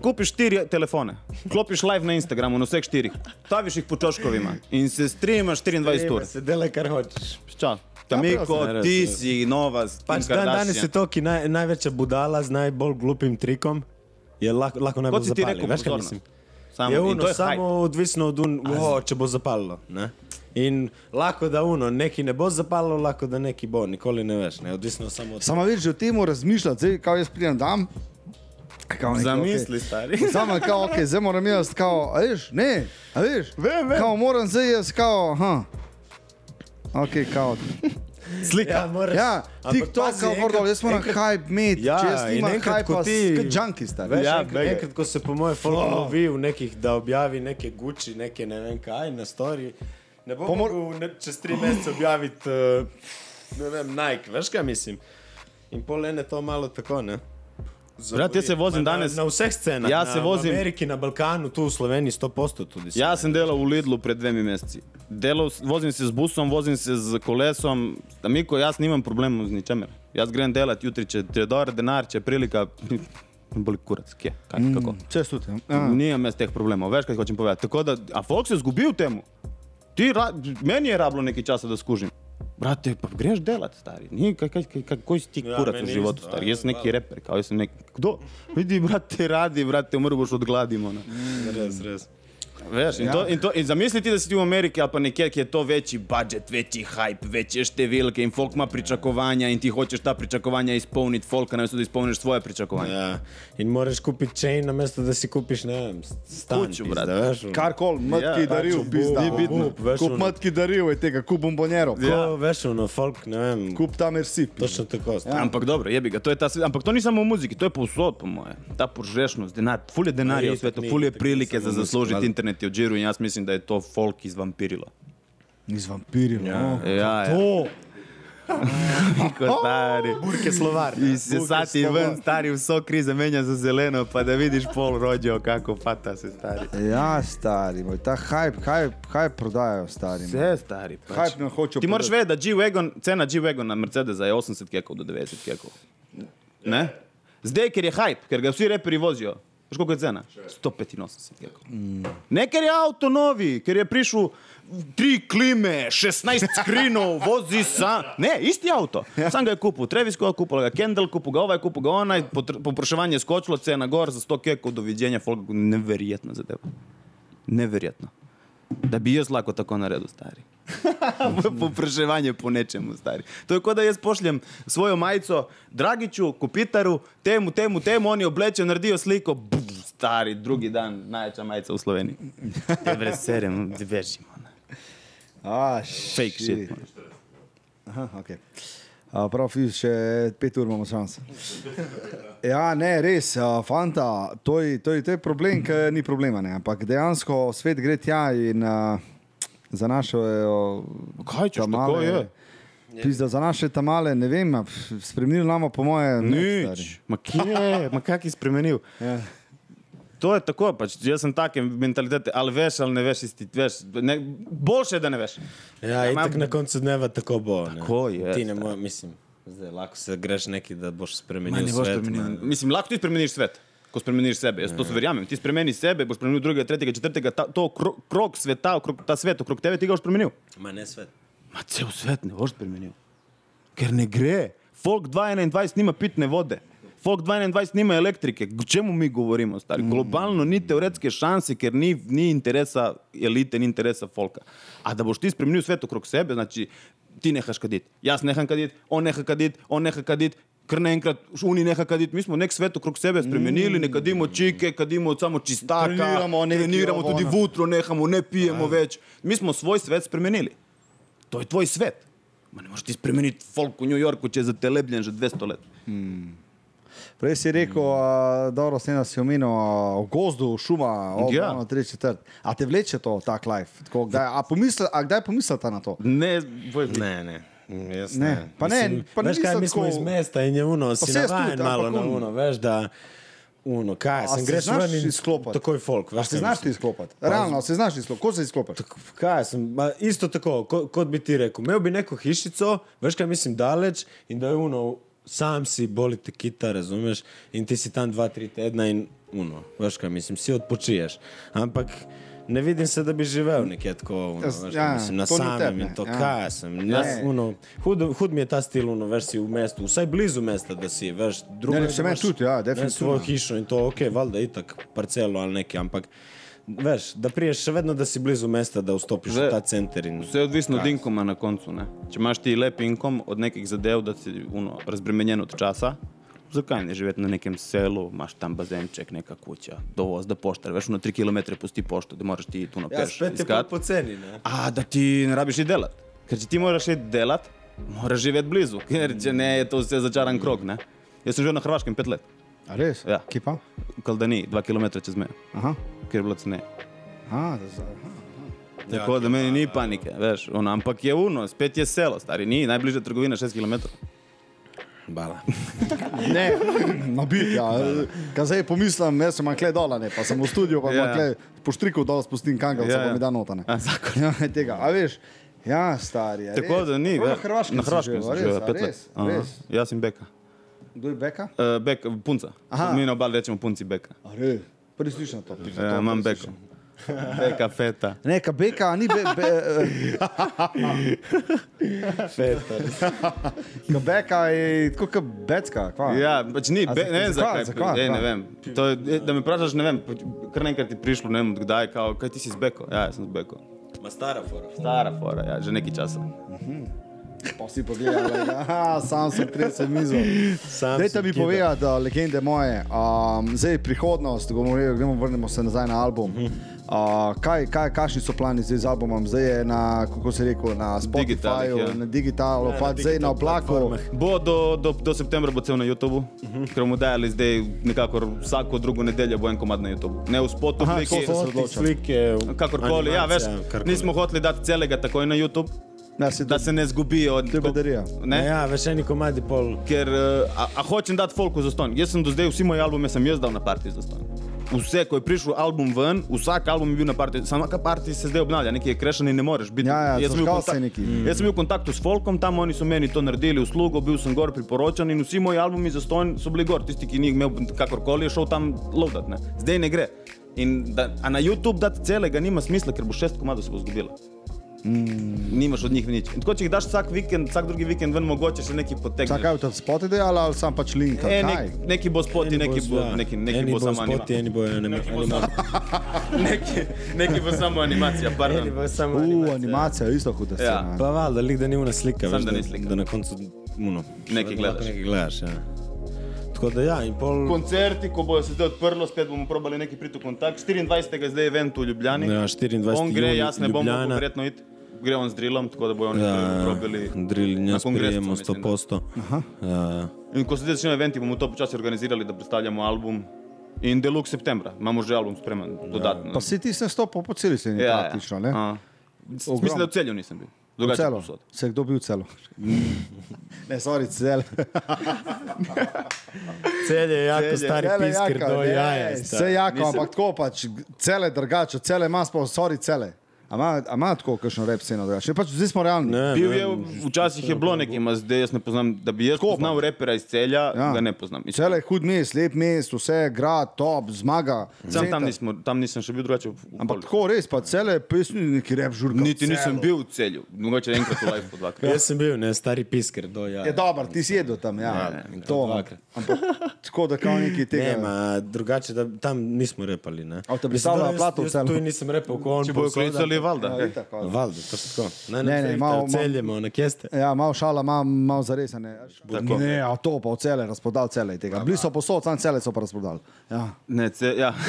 Kupiš štiri telefone, klopiš live na Instagramu, na vseh štirih, staviš jih po čoškovima in se streamaš 24 ur. Se delaj, kar hočeš. Čau. Tamiko, Ja, ti si nova, Pač dan danes je to, ki naj, največja budala z najbolj glupim trikom, je lahko, lahko najbolj Kot si ti rekel, Veš, kaj mislim? Samo, je in uno, je samo hype. odvisno od un, oh, če bo zapalilo. Ne? In lahko da uno, neki ne bo zapalilo, lahko da neki bo, nikoli ne veš, ne? odvisno samo od Samo več že o tem razmišljati, zdaj, kaj jaz pridem dam. Kao nekaj, Zamisli, stari. Samo kao, ok, zdaj moram jaz, kao, a veš, ne, a veš, Vem, vem. kao moram zdaj jaz, kao, aha. Ok, kao. Slika. Ja, moraš, Ja, TikTok, kao, Gordol, jaz moram hype imeti, Ja, če jaz nimam hype, ti- ti... junkie star. Veš, Ja, enkrat, enkrat, ko se po mojem folk lovi v nekih, da objavi neke Gucci, neke ne vem kaj na story, ne bo Pomor- mogel ne, čez tri mesece objaviti, uh, ne vem, Nike, veš kaj mislim. In pol ene to malo tako, ne. Brat, jaz se vozim Ma danes. Na, na vseh scenah. Ja na, se vozim- V Ameriki, na Balkanu, tu v Sloveniji 100% tudi. Jaz sem delal v Lidlu pred dvemi meseci. Delal, vozim se z busom, vozim se z kolesom. Amiko, jaz nimam problemov z ničemer. Jaz grem delati jutri, če, če je dober denar, če je prilika, boli kurac, kje, kaj, kako. Čez tudi. ja. Nimam jaz teh problemov, veš, kaj hočem povedati. Tako da, a folk se zgubi v tem. Ti, ra, meni je rablo nekaj časa, da skužim. Brate, pa greš delat, stari. Ni, kaj, kaj, kaj, kaj si ti Ja, kurac meni životu, isto, stari. sem neki reper, kao sem neki. Kdo? Vidi, brate, radi, brate, umrl boš od gladi, mona. Res, res. Veš, in, Ja. to, in, to, in zamisliti, da si ti v Ameriki ali pa nekje, kjer je to večji budžet, večji hype, večje številke in folk ima pričakovanja in ti hočeš ta pričakovanja izpolniti, folk namesto da izpolniš svoje pričakovanja. Ja. In moraš kupiti chain, namesto da si kupiš, ne vem, stan. Kuču, pizda, brate. veš, ono. Karkoli, matki Ja, daril, pizda. obup, veš, Kup matki daril, je tega, kup bombonjero. Ko, veš, ono, folk, ne vem, Kup ta merci. pizda. točno tako. Ja. Ampak dobro, jebi ga, to je ta svet. Ampak to ni samo v muziki, to je povsod, po moje. Ta požrešnost, denar, ful je denarja v svetu, ni, ful je ni prilike za zaslužiti valjda. Internet je odžiru in jaz mislim, da je to folk izvampirilo. Iz vampirjev. Ja. no. Ja, ja. To. Ko stari. Burke slovar. I se sati ven, stari vso krize menja za zeleno, pa da vidiš pol rođo, kako pata se stari. Ja, stari, moj, ta hype, hype, hype prodajajo, stari. moj. Vse stari. Pač. Hype nam hoče Ti moraš vedeti, da G-Wagon, cena G-Wagona Mercedesa je 80 kekov do 90 kekov. Ne? Zdaj, ker je hype, ker ga vsi reperi vozijo. Veš koliko je cena? 185 kekov. Ne, ker je avto novi, ker je prišel tri klime, 16 skrinov, vozi sam. Ne, isti avto. Sam ga je kupil, Travis Scott kupil ga, Kendall kupil ga, ovaj kupil ga, onaj, popraševanje je skočilo, cena gor za 100 kekov, doviđenja, folk, neverjetno za tebe. Neverjetno. Da bi jaz lahko tako naredil, stari. Popraševanje po nečemu, stari. To je kot da jaz pošljem svojo majico Dragiču, Kupitaru, temu, temu, temu, oni oblečejo, naredijo sliko, buf, stari, drugi dan, največja majica v Sloveniji. Je brez serije, vežimo. A, Fake shit. man. Aha, okay. Uh, prav, fiz, še pet ur imamo šans. Ja, ne, res, uh, fanta, to je, to je, to je problem, ki ni problema. Ne? Ampak dejansko svet gre tja in uh, za naše. Uh, Kaj češ, tako je? Pizda, za naše tamale, ne vem, spremenili nama, po moje. Nič. Ma kje, ma kak je spremenil? Ja. To je tako, pač, jaz sem take mentalitete, ali veš, ali ne veš, isti, veš, ne, boljše je, da ne veš. Ja, in tako na koncu dneva tako bo. ne. Tako je, Ti ne moreš, mislim, zdaj lahko se greš neki, da boš spremenil Ma, ne boš svet. spremenil. man. Mislim, lahko ti spremeniš svet, ko spremeniš sebe. Jaz to verjamem. Ti spremeniš sebe, boš spremenil drugega, tretjega, četrtega, ta, to krog, krog sveta, okrog, ta svet okrog tebe, ti ga boš spremenil. Ma ne svet. Ma cel svet ne boš spremenil. Ker ne gre. Folk 2021 nima pitne vode. Folk 2021 nima elektrike. O čemu mi govorimo, stari? Globalno ni teoretske šanse, ker ni, ni interesa elite, ni interesa folka. A da boš ti spremenil svet okrog sebe, znači ti nehaš kaditi. Jaz neham kaditi, on neha kaditi, on neha kaditi. крненкрат, уни нека кадит, ми смо нек свето округ себе спременили, нека да димо чике, каде има само чистака, тренирамо, не тренирамо туди вутро, нехамо, не пиемо веќе. Ми смо свој свет спременили. Тој твој свет. Ма не можеш ти спремени фолк у Нью уче че е за 200 лет. Пре си реко, а, добро, се на Сиомино, гозду, шума, обрано, три четврт. А те влече тоа, так лайф? А помисла, а дај помислата на тоа? Не, не, не. Ne, Ne, ne. Jaz Ne, ne. pa ne, Mislim, pa veš nisem kaj, mi smo tako- iz mesta in je uno, si navajen malo na uno, veš, da uno, kaj, sem se greš ven in izklopati? takoj folk, veš, Se znaš ti izklopiti? Realno, se znaš izklopiti. Kako se izklopiš? Kaj sem, ma, isto tako, ko, kot bi ti rekel, imel bi neko hišico, veš kaj mislim, daleč in da je uno, sam si boli te kita, razumeš, in ti si tam dva, tri tedna in uno, veš kaj mislim, si odpočiješ. Ampak ne vidim se, da bi živel nekje tako, uno, Jaz- veš, ja, mislim, na samem tebi, in to, ja. kaj sem. Ne. Jaz, uno, hud, hud mi je ta stil, uno, veš, si v mestu, vsaj blizu mesta, da si, veš, drugo Ne, ne, se meni tudi, ja, ne, definitivno. Svojo hišo in to, ok, valjda itak parcelo ali nekaj, ampak veš, da priješ še vedno, da si blizu mesta, da vstopiš Zdaj- v ta center. In... Vse je odvisno od inkoma na koncu. Ne? Če imaš ti lep inkom od nekih zadev, da si uno, razbremenjen od časa, zakaj ne živeti na nekem selu, imaš tam bazenček, neka kuća, dovoz, da poštar, veš, na 3 km pusti pošto, da moraš ti tu na Ja, peš spet je iskat. pa poceni, ne? A da ti ne rabiš iti delat. Ker če ti moraš iti delat, moraš živeti blizu, ker če ne je to vse začaran krog. Ne? Jaz sem živel na Hrvaškem pet let, A res? Ja. Kje pa? v Kaldani, dva km čez mejo, Aha. ker je bilo ceneje. A, da, za- aha. Tako da meni ni panike, veš, ono, ampak je uno, spet je selo, stari, ni najbližja trgovina 6 km. Bala. Ne, na bit, ja. Kaj zdaj pomislim, jaz sem kle dol, ne, pa sem v studiu, pa Ja. ja. kle po štriku dol spustim kangavca, Ja, ja, ja. pa mi da notane. Zakon. Ja, tega, a veš, ja, stari. a Tako res. da ni, ve- Na Hrvaškem na Hrvaškem sem živel pet let. Jaz sem Beka. Kdo je Beka? Uh, bek, punca. Aha. Mi na obali rečemo punci Beka. Prvi slišim to. Ja, imam Beko. slišim. Beka, feta. Ne, ka Beka, ni be, be, ka Beka je tako kot Becka, kva? Ja, pač ni, A be, za- ne vem zakaj, zakaj. zakaj, Ej, ne vem. To je, da me vprašaš, ne vem, pač kar naenkrat ti prišlo, ne vem, kdaj, kao, kaj ti si z Beko? Ja, jaz sem z Beko. Ma stara fora. Stara fora, ja, že nekaj časa. Pa si pogledal, aha, sam sem tresel mizo. Dajte mi povedati, legende moje, um, zdaj prihodnost, govorimo, gremo, vrnemo se nazaj na album. Uh, kaj, kaj, kakšni so plani zdaj z albumom? Zdaj je na, kako se rekel, na Spotifyju, ja. na digitalu, pa zdaj na digital oblaku. Bo do, do, do septembra bo cel na YouTubu, uh -huh. ker bomo dajali zdaj nekako vsako drugo nedeljo bo en komad na YouTubu. Ne v spotu, Aha, neki, tako so se Fotke, odločili. slike, kakorkoli. Ja, veš, nismo hoteli dati celega takoj na YouTube, Ja, se da se ne zgubijo. Je bedarija. Ne? Ja, veš, eni komadi pol. Ker uh, a, a hočem dati folku za ston. Jaz sem do zdaj vsi moji albume sem jaz dal na partij za ston. Vse, ko je prišel album ven, vsak album je bil na partiji, samo ka partij se zdaj obnavlja, nekaj je krešen in ne moreš biti. Ja, ja, Jaz sem bil v zložkal se kontak- neki. Jaz sem bil v kontaktu s folkom, tam oni so meni to naredili uslugo, bil sem gor priporočen in vsi moji albumi za ston so bili gor. Tisti, ki ni imel kakorkoli, je šel tam loadat. Ne. Zdaj ne gre. In da, a na YouTube dati celega nima smisla, ker bo šest komadov se bo zgubilo. Mm. Nimaš od njih nič. In tako, če jih daš vsak vikend, vsak drugi vikend ven, mogoče še neki potegneš. Čakaj, to spot ide ali sam pač link? E, kaj? nek, neki bo spoti, neki bo, ja. neki, neki eni bo samo spoti, animacija. eni bo animacija. Neki, neki bo samo animacija, pardon. Eni bo samo U, animacija. animacija, isto huda Ja. scena. Pa valjda, lik da ni una slika, Samo veš, da da, ni slika. da na koncu uno. Nekaj da lahko gledaš. Nekaj gledaš, ja. Tako da ja, in pol... Koncerti, ko bo se zdaj odprlo, spet bomo probali neki priti v kontakt. 24. je zdaj event v Ljubljani. Ja, 24. On gre, jaz ne bom verjetno iti. Gre on z drilom, tako da bojo oni Ja, ja, probili. kongresu, prijemo mislim, 100 da. posto. Ja, In ko se zdaj začnejo eventi, bomo to počasi organizirali, da predstavljamo album. In Deluxe septembra, imamo že album spreman, dodatno. Pa si ti se stopil po celi sceni, ja, praktično, ne? A. Mislim, da v celju nisem bil. Drugače Celo. povsod. Se je kdo bil celo? ne, sorry, cel. Celje je jako Celje. stari Cele pisker do jaja. Vse stari. jako, Nisem- ampak tako pač, cele drugače, cele ima sploh, sorry, cele. Ima- tako kakšno rep sceno drugače? Pač zdaj smo realni. Ne, Bil ne, je, včasih je bilo nekaj, ima zdaj jaz ne poznam, da bi jaz Tako pa. poznal repera iz celja, Ja. ga ne poznam. Mislim, Cele je hud mest, lep mest, vse, grad, top, zmaga. Sam tam, nismo, tam nisem še bil drugače. v- v Ampak tako res, pa cele pesmi, neki rep žurka. Niti nisem celo. bil v celju, mogoče enkrat v live, dvakrat. Jaz sem bil, ne, stari pisker do jaja. Je dober, ti si jedel tam, ja. Ne, ne, to, ampak tako da kao neki Ne, tega. ma, drugače, da tam nismo repali. Ne. A te bi stavila plato vseeno? jaz Tu nisem repal, ko on povsod, klicali, valjda. Ja, itak. Valdo, to so tako. Ne, Ne, ne, ne, ne, malo- celjemo, na kje ste. Ja, malo šala, malo, malo zares. Ne, Tako. ne a to pa v cele, razprodal cele tega. Bili so posod, sam cele so pa razprodali. Ja. Ne, ce, ja.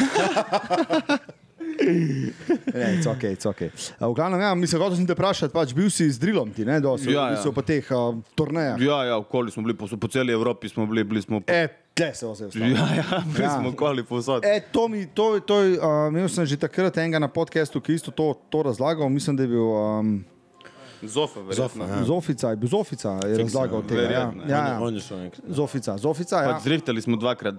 Ne, it's okay, it's okay. V glavnem, ja, mislim, hotel sem te vprašati, pač bil si z drilom ti, ne, dosti, Ja, ja, ja. po teh uh, turnejah. ja, ja, okoli smo bili, po, po celi Evropi smo bili, bili smo. E, tle se vse vstavi. Ja, ja, Ja. smo okoli povsod. E, to mi, to, to, uh, imel sem že takrat enega na podkastu, ki je isto to, to razlagal. Mislim, da je bil um, Zofa, verjetno. Ja. Zofica, je bil Zofica, je razlagal tega. Ja, verjetno, ja, ja. On je šel enkrat. Zofica, Zofica. Ja. Pač zrihtali smo dvakrat,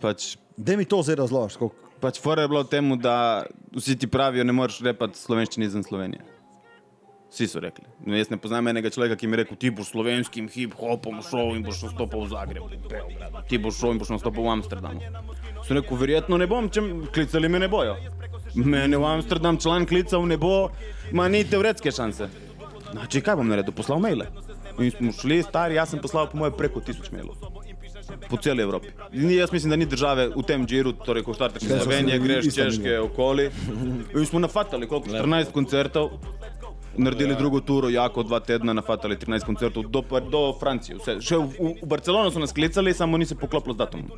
pač Da mi to zdaj razložiš. koliko- Pač fora je bilo v tem, da vsi ti pravijo, ne moreš repati slovenščini izven Slovenije. Vsi so rekli. No, jaz ne poznam enega človeka, ki mi je rekel, ti boš slovenskim hip-hopom šel in boš nastopil v Zagrebu, Beogradu. ti boš šel in boš nastopil v Amsterdamu. Sem rekel, verjetno ne bom, če klicali me ne bojo. Mene v Amsterdam član klical ne bo, ima ni teoretske šanse. Znači, kaj bom naredil? Poslal maile. In smo šli, stari, jaz sem poslal po moje preko tisoč mailov. Po celi Evropi. Ni, jaz mislim, da ni države v tem džiru, torej ko štarteš iz Slovenije, greš isto Češke, okoli. In smo nafatali, koliko? 14 koncertov. Naredili drugo turo, jako dva tedna, nafatali 13 koncertov do, do Francije. Vse. Še v, v, Barcelono so nas klicali, samo ni se poklopilo z datumom.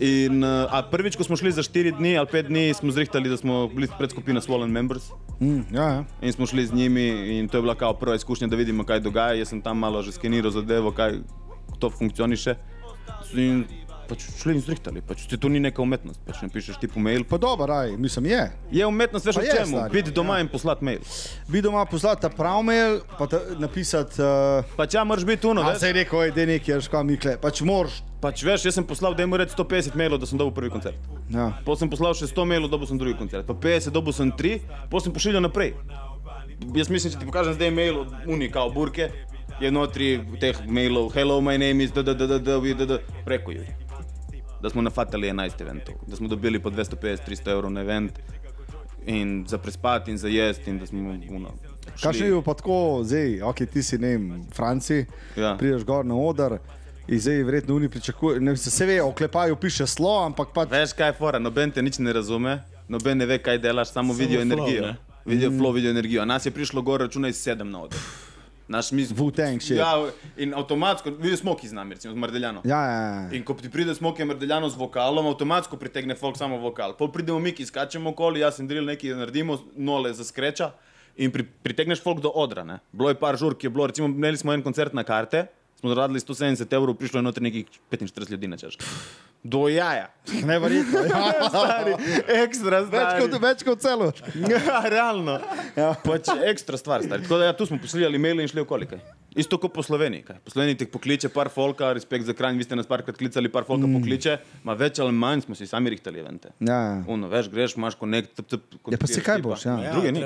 In, a prvič, ko smo šli za 4 dni ali 5 dni, smo zrihtali, da smo bili predskupina Swollen Members. Mm, ja, ja. In smo šli z njimi in to je bila kao prva izkušnja, da vidimo, kaj dogaja. Jaz sem tam malo že skeniral zadevo, kaj to funkcioniše. In pač šli in zrihtali. Pač, to ni neka umetnost, pač ne pišeš ti po mail. Pa dobro, aj, mislim, je. Je umetnost, veš o je, čemu? Biti doma ja. in poslati mail. Vi doma poslati ta prav mail, pa ta, napisati. Uh, Pač ja, moraš biti uno, a veš. se je rekel, oj, da je nekaj, ješ kam mikle. Pač moraš. Pač veš, jaz sem poslal, da jim reči 150 mailov, da sem dobil prvi koncert. Ja. Potem sem poslal še 100 mailov, dobil sem drugi koncert. Pa 50, dobil sem 3, potem sem pošiljal naprej. Jaz mislim, če ti pokažem zdaj mail od Unika, Burke, je notri teh mailov, hello, my name is, da, da, da, da, da, da, da, preko jih. Da smo nafatali 11 eventov, da smo dobili po 250-300 evrov na event in za prespati in za jesti in da smo uno. Kaj še je pa tako, zdaj, ok, ti si ne vem, v Franciji, Ja. prideš gor na oder. In zdaj verjetno oni pričakujejo, ne vem, se ve, oklepaju piše slo, ampak pač Veš kaj je fora, noben te nič ne razume, noben ne ve, kaj delaš, samo, samo vidijo flow, energijo. ne? Vidijo flow, vidijo energijo. A nas je prišlo gor, računaj sedem na oder. Naš mi Wu-Tang shit. Ja, in avtomatsko, vidiš smoki z nami, recimo z Mardeljano. Ja, ja, ja. In ko ti pride smoke Mardeljano z vokalom, avtomatsko pritegne folk samo vokal. Pol pridemo mi, ki skačemo okoli, jaz in drill nekaj naredimo, nole za skreča in pri, pritegneš folk do odra. Ne? Bilo je par žur, ki je bilo, recimo imeli smo en koncert na karte, smo zaradili 170 evrov, prišlo je noter nekih 45 ljudi na češ. Do jaja. Neverjetno. Ja. Stari, ekstra Več stari. kot, več kot celo. Ja, realno. Ja. Pač ekstra stvar, stari. Tako da ja, tu smo poslali mail in šli okoli. Kaj. Isto kot po Sloveniji. Kaj. Po Sloveniji te pokliče par folka, respekt za kranj, vi ste nas parkrat klicali, par folka mm. pokliče, ma več ali manj smo si sami rihtali evente. Ja, ja. Uno, veš, greš, imaš konekt, tp, tp, Ja, pa se kaj boš, ja. Ja, Druge ni.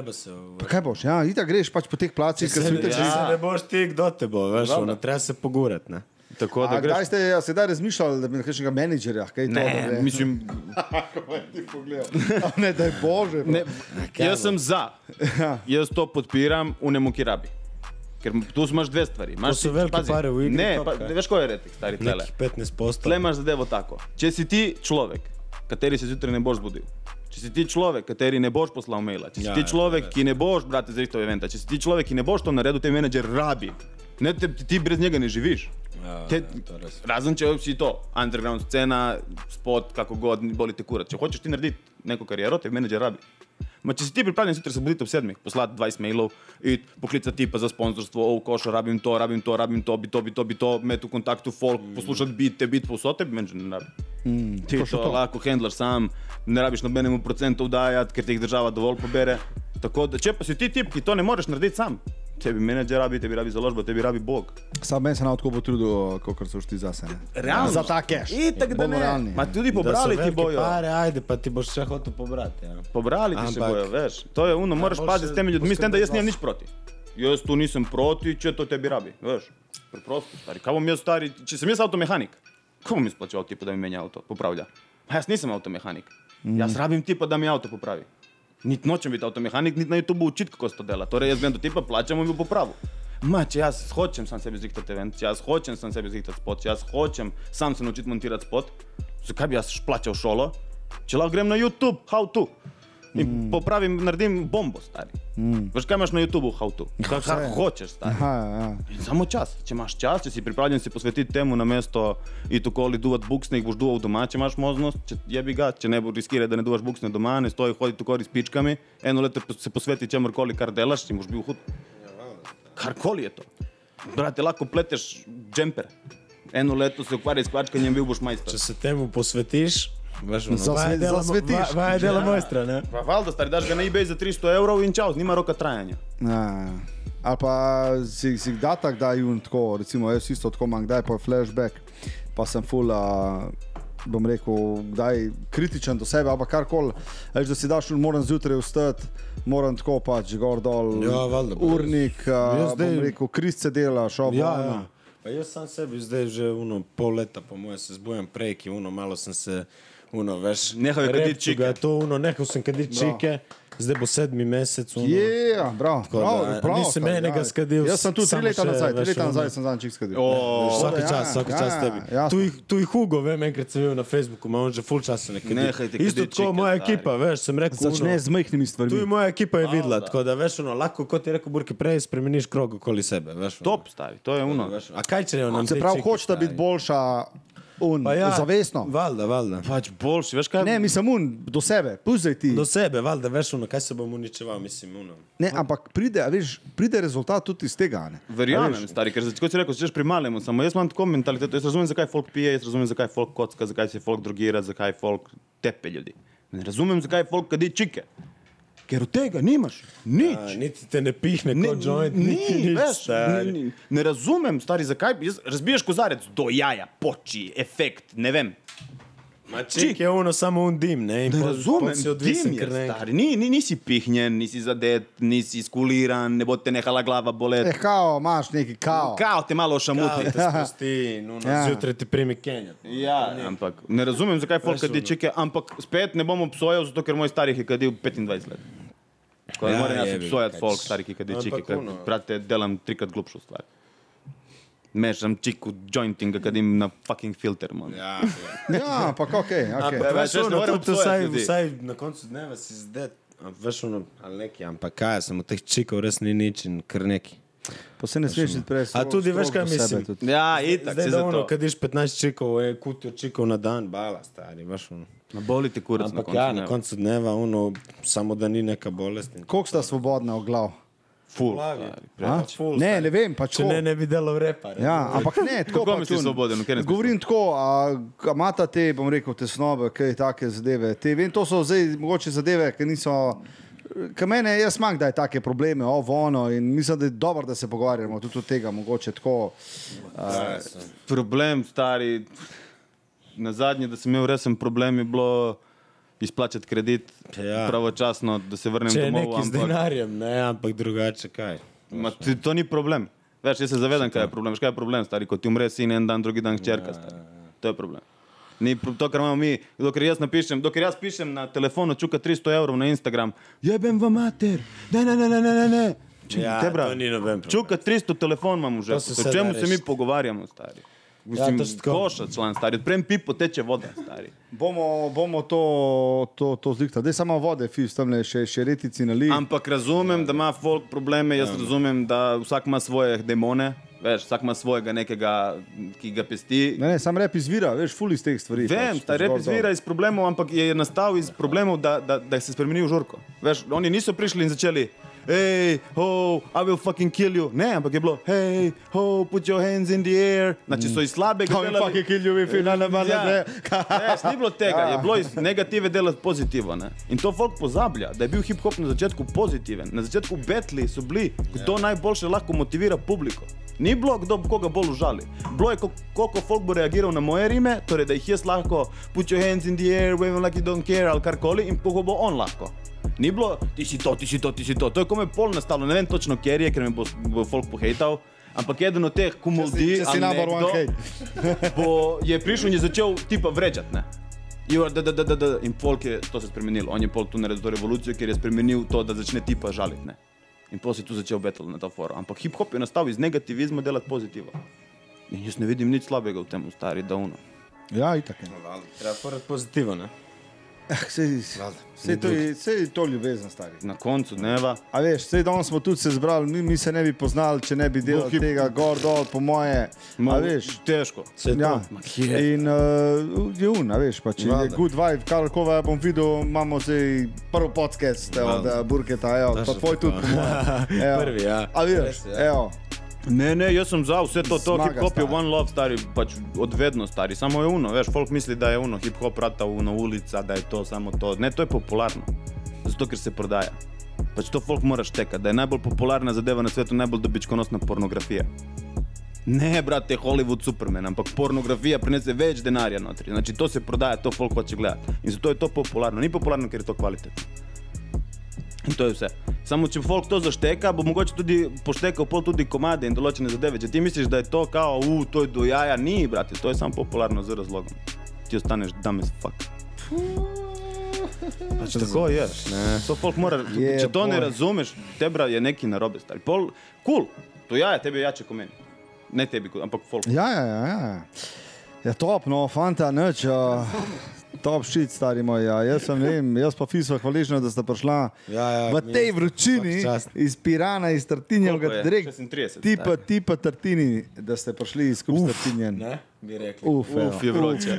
Pa kaj boš? Ja, itak greš pač po teh placih, so Se, itak ja. že. se ne boš ti, kdo te bo, veš, ono, treba se pogurati. ne. Tako da A kdaj greš. ste ja, sedaj razmišljali, da bi na kakšnega menedžerja, kaj je to? Ne, da bi- mislim, ti pogledal. A Ne, da je bože. ne, jaz sem za. Jaz to podpiram v nemu, ki rabi. Ker tu imaš dve stvari. Imaš so ti- velike pazi, pare v igri, Ne, pa, kaj? veš, ko je retik, stari tele. Nekih 15 postov. Tle imaš zadevo tako. Če si ti človek, kateri se zjutraj ne boš zbudil, če si ti človek, kateri ne boš poslal maila, če si Ja, ti ja, človek, ja. ki ne boš, brate, zrihtal eventa, če si ti človek, ki ne boš to naredil, te menedžer rabi. Ne, te, ti brez njega ne živiš. Ja, Te, ja, razen če si to, underground scena, spot, kako god, boli te kurat. Če hočeš ti narediti neko kariero, te menedžer rabi. Ma če si ti pripravljen zjutraj se buditi ob sedmih, poslati 20 mailov in poklicati tipa za sponzorstvo, o, košo, rabim to, rabim to, rabim to, bi to, bi to, bi to, imeti v kontaktu folk, poslušati bite, bit povsod, te menedžer ne rabi. Mm, ti to, to lahko handlaš sam, ne rabiš nobenemu procentu dajati, ker ti jih država dovolj pobere. Tako da, če pa si ti tip, ki to ne moreš narediti sam, tebi menedžer rabi, tebi rabi založba, tebi rabi Bog. Sam meni se na tako potrudil, kot so šti zase. ne. Realno. Za ta cash. Itak da ne. realni. Ma tudi Da so pobrali ti velike bojo. Pare, ajde, pa ti boš še hotel pobrati. Ja. Pobrali ti se Ampak- bojo, veš. To je ono, moraš boljše paziti s temi ljudmi, s tem, da jaz nimam nič proti. Jaz tu nisem proti, če to tebi rabi, veš. Preprosto, stari. Kaj bom jaz stari, če sem jaz avtomehanik, kako bom izplačal tipa, da mi menja avto, popravlja? Pa jaz nisem avtomehanik. Jaz rabim tipa, da mi avto popravi. Niti nočem biti avtomehanik, niti na YouTubu učiti, kako se to dela. Torej, jaz grem do tipa, plačam in bo popravil. Ma, če jaz hočem sam sebi zrihtati event, če jaz hočem sam sebi zrihtati spot, če jaz hočem sam se naučiti montirati spot, zakaj bi jaz plačal šolo? Če lahko grem na YouTube, how to. In mm. popravim, naredim bombo, stari. Mm. Veš, kaj imaš na YouTubu, how to? Kar, kar vse. hočeš, stari. Aha, ja. In Samo čas. Če imaš čas, če si pripravljen se posvetiti temu na mesto in tako ali duvat buksne, jih boš duval doma, če imaš možnost, če je bi ga, če ne bo riskirati, da ne duvaš buksne doma, ne stoji hoditi tako s pičkami, eno leto se posveti čemorkoli, kar delaš, in boš bil hud. Karkoli je to. Brate, lahko pleteš džemper. Eno leto se ukvarjaj s kvačkanjem, bil boš majster. Če se temu posvetiš, veš, ono, Zasve- vaje dela, zasvetiš. va- vaje dela mojstra, ne? Pa valjda, stari, daš ga na eBay za 300 evrov in čau, nima roka trajanja. Ja. Ali pa si, si kdaj tak, da jim tako, recimo jaz isto tako imam, kdaj pa flashback, pa sem full, uh, bom rekel, kdaj kritičen do sebe, ali pa karkoli. Veš, da si daš, moram zjutraj vstati, moram tako pač gor dol, Ja, valjda, urnik, uh, zdaj- bom rekel, krisce dela, šel Ja, ja. Pa jaz sam sebi zdaj že uno, pol leta, po mojem, se zbujam prej, ki uno, malo sem se, uno, veš, Nehal je kaditi čike. je To, uno, nehal sem kaditi čike, zdaj bo sedmi mesec. Uno. Je, ja, bravo, Tako bravo, da, bravo, nisem stari, enega ja. skadil, Jaz sem tu tri leta nazaj, tri leta ono. nazaj sem zadnjič skadil. O, Vsak ja, čas, vsak ja, čas ja, tebi. jasno. Tu tu jih Hugo, vem, enkrat sem bil na Facebooku, ima on že full časa nekaj. Nehajte Isto tako moja stari. ekipa, veš, sem rekel, Začne z majhnimi Tu je stvarmi. moja ekipa je videla, Valjda. tako da veš, ono, lahko kot je rekel Burki prej, spremeniš krog okoli sebe. Veš, ono. top, stari, to je uno. A kaj če je nam Se pravi, stari? biti boljša, un, Pa ja, zavestno. Valjda, valjda. Pač boljši, veš kaj? Ne, mislim, un, do sebe, puzdaj ti. Do sebe, valjda, veš, ono, kaj se bom uničeval, mislim, ono. Ne, ampak pride, a veš, pride rezultat tudi iz tega. Verjamem, stari, ker za- kot si rekel, si pri malem, samo jaz imam tako mentaliteto, jaz razumem, zakaj folk pije, jaz razumem, zakaj folk kocka, zakaj se folk drogira, zakaj folk tepe ljudi. Ne razumem, zakaj folk kadi čike. Ker od tega nimaš nič. A, niti te ne pihne Ne, kot joint, niti ni, nič, veš, ni, ni, ne razumem, stari, zakaj jaz, razbiješ kozarec do jaja, poči, efekt, ne vem. Ma čik je ono samo un dim, ne? In Ne pol- razumem, pol si odvisen, dim je, ne. stari, ni, ni, nisi pihnjen, nisi zadet, nisi skuliran, ne bo te nehala glava boleti. Eh, kao, imaš neki kao. Kao te malo Kao šamuti. te spusti, in ono, Ja. zjutraj ti primi Kenja. Ja, ampak ne razumem, zakaj folk Veš, kadi ono. čike, ampak spet ne bom obsojal, zato ker moj starih je kadil 25 let. Ko Ja, moram jaz obsojati folk starih, ki kadi Ampak čike, ker brate, delam trikrat glupšo stvar. Mešam čiku jointinga, kadim na fucking filter, man. Ja, Ja, ampak ok. okay. Ja, Veš, ono, morem tudi obsojati vsaj, vsaj na koncu dneva si zdet, a veš ono, ali neki, ampak kaj, sem od teh čikov res ni nič in kar neki. Pa se ne smeš iti prej. A tudi veš, kaj mislim? Ja, itak Zdaj, se da za ono, to. kadiš 15 čikov, je kutijo čikov na dan, bala, stari, veš ono. Ma Boli te kurac na Ampak koncu. ja, na dneva. koncu dneva, ono, samo da ni neka bolest. Koliko sta svobodna v glav? Ful, stari. Ful, Ne, ne vem, pač Če tako. ne, ne bi delal repa. Ja, ampak ne, tako pač misliš svoboden, smislu? Govorim tako, a imata te, bom rekel, tesnobe, kaj take zadeve. Te, vem, to so zdaj mogoče zadeve, ki niso. Kaj mene, jaz imam kdaj take probleme, ovo, ono, in mislim, da je dobro, da se pogovarjamo tudi od tega, mogoče tako. Problem, stari, na zadnje, da sem imel resen problem, je bilo izplačati kredit Ja. pravočasno, da se vrnem Če je domov. neki z denarjem, ne, ampak drugače kaj. Ma, ti- to ni problem. Veš, jaz se zavedam, kaj je problem. Veš, kaj je problem, stari, ko ti umre sin en dan, drugi dan hčerka. stari. To je problem. Ni to, kar imamo mi, dokler jaz napišem, dokler jaz pišem na telefonu, čuka 300 evrov na Instagram, jebem v mater, ne, ne, ne, ne, ne, ne, ne. Če, Ja. Čuka 300 telefon imam že. O čemu se mi pogovarjamo, stari? Mislim, to je tako. koša član, stari, odprem pipo, teče voda, stari. Bomo, bomo to, to, to zlihtali. Zdaj samo vode, fis, tam le še, še retici na li. Ampak razumem, da ima folk probleme, jaz razumem, da vsak ima svoje demone, veš, vsak ima svojega nekega, ki ga pesti. Ne, ne, sam rep izvira, veš, ful iz teh stvari. Vem, pač, ta pač rep izvira dol. iz problemov, ampak je nastal iz problemov, da, da, da se spremeni v žurko. Veš, oni niso prišli in začeli. Hej, ho, I will fucking kill you. Ne, ampak je bilo, hej, ho, put your hands in the air. Znači so iz slabega Come and fucking kill you if you of Ja. us. Ne, ni bilo tega, Ja. je bilo iz negative delati pozitivo. Ne? In to folk pozablja, da je bil hip-hop na začetku pozitiven. Na začetku betli so bili, kdo najboljše lahko motivira publiko. Ni bilo, kdo koga bolj užali. Bilo je, ko- koliko folk bo reagiral na moje rime, torej da jih jaz lahko put your hands in the air, wave like you don't care ali karkoli in koliko bo on lahko. Ni bilo, ti si to, ti si to, ti si to. To je kome pol nastalo, ne vem točno, kjer je, ker me bo, bo folk pohejtal. Ampak eden od teh kumuldi, bo, je prišel in je začel tipa? You are da, da, da, da, da. In folk je to se spremenilo. On je pol tu naredil to revolucijo, ker je spremenil to, da začne tipa žaliti. Ne? In pol si tu začel battle na to foro. Ampak hip-hop je nastal iz negativizma delati pozitivo. In jaz ne vidim nič slabega v tem, stari davno. Ja, itak je. Treba prati pozitivno, ne? Sej, sej, to je, sej to ljubezen, stari. Na koncu dneva, A veš, sej danes smo tudi se zbrali, mi, mi se ne bi poznali, če ne bi delali hip- tega gor dol, po moje. ma, A veš, težko. Se Ja. to. In uh, je un, a veš, pa če je Valjda. good vibe, karkoli bom videl, imamo zdaj prvi podcast od Burketa, evo, pa tvoj tudi. Evo. Prvi, ja. A veš, Res, ja. evo. Ne, ne, jaz sem za vse to, to hip-hop je one love, stari, pač odvedno stari, samo je uno, veš, folk misli, da je uno, hip-hop rata na ulica, da je to samo to, ne, to je popularno, zato ker se prodaja. Pač to folk mora štekati, da je najbolj popularna zadeva na svetu, najbolj dobičkonosna pornografija. Ne, brate, Hollywood Superman, ampak pornografija prinese več denarja notri. Znači, to se prodaja, to folk hoče gledati. In zato je to popularno. Ni popularno, ker je to kvalitetno. In to je vse. Samo če folk to zašteka, bo mogoče tudi poštekal pol tudi komade in določene zadeve. Če ti misliš, da je to kao, u, to je do jaja, ni, brate, to je samo popularno z razlogom. Ti ostaneš dumb as fuck. Pač tako je. Ne. To folk mora, Je, če to ne boy. razumeš, tebra je neki narobe stari. Pol, cool, to jaje, tebi je jače kot meni. Ne tebi, ampak folk. Ja, ja, ja, ja. Ja, top, no, fanta, nič. Uh, top šit, stari moj. Ja. Jaz vem, jaz pa fisva hvaležna, da sta prišla Ja, ja, v tej vročini iz Pirana, iz Tartinja, je? direkt, 36, tipa, stari. tipa Tartini, da ste prišli Tartinjem. Ne, bi rekli. Uf. Uf, je vroče.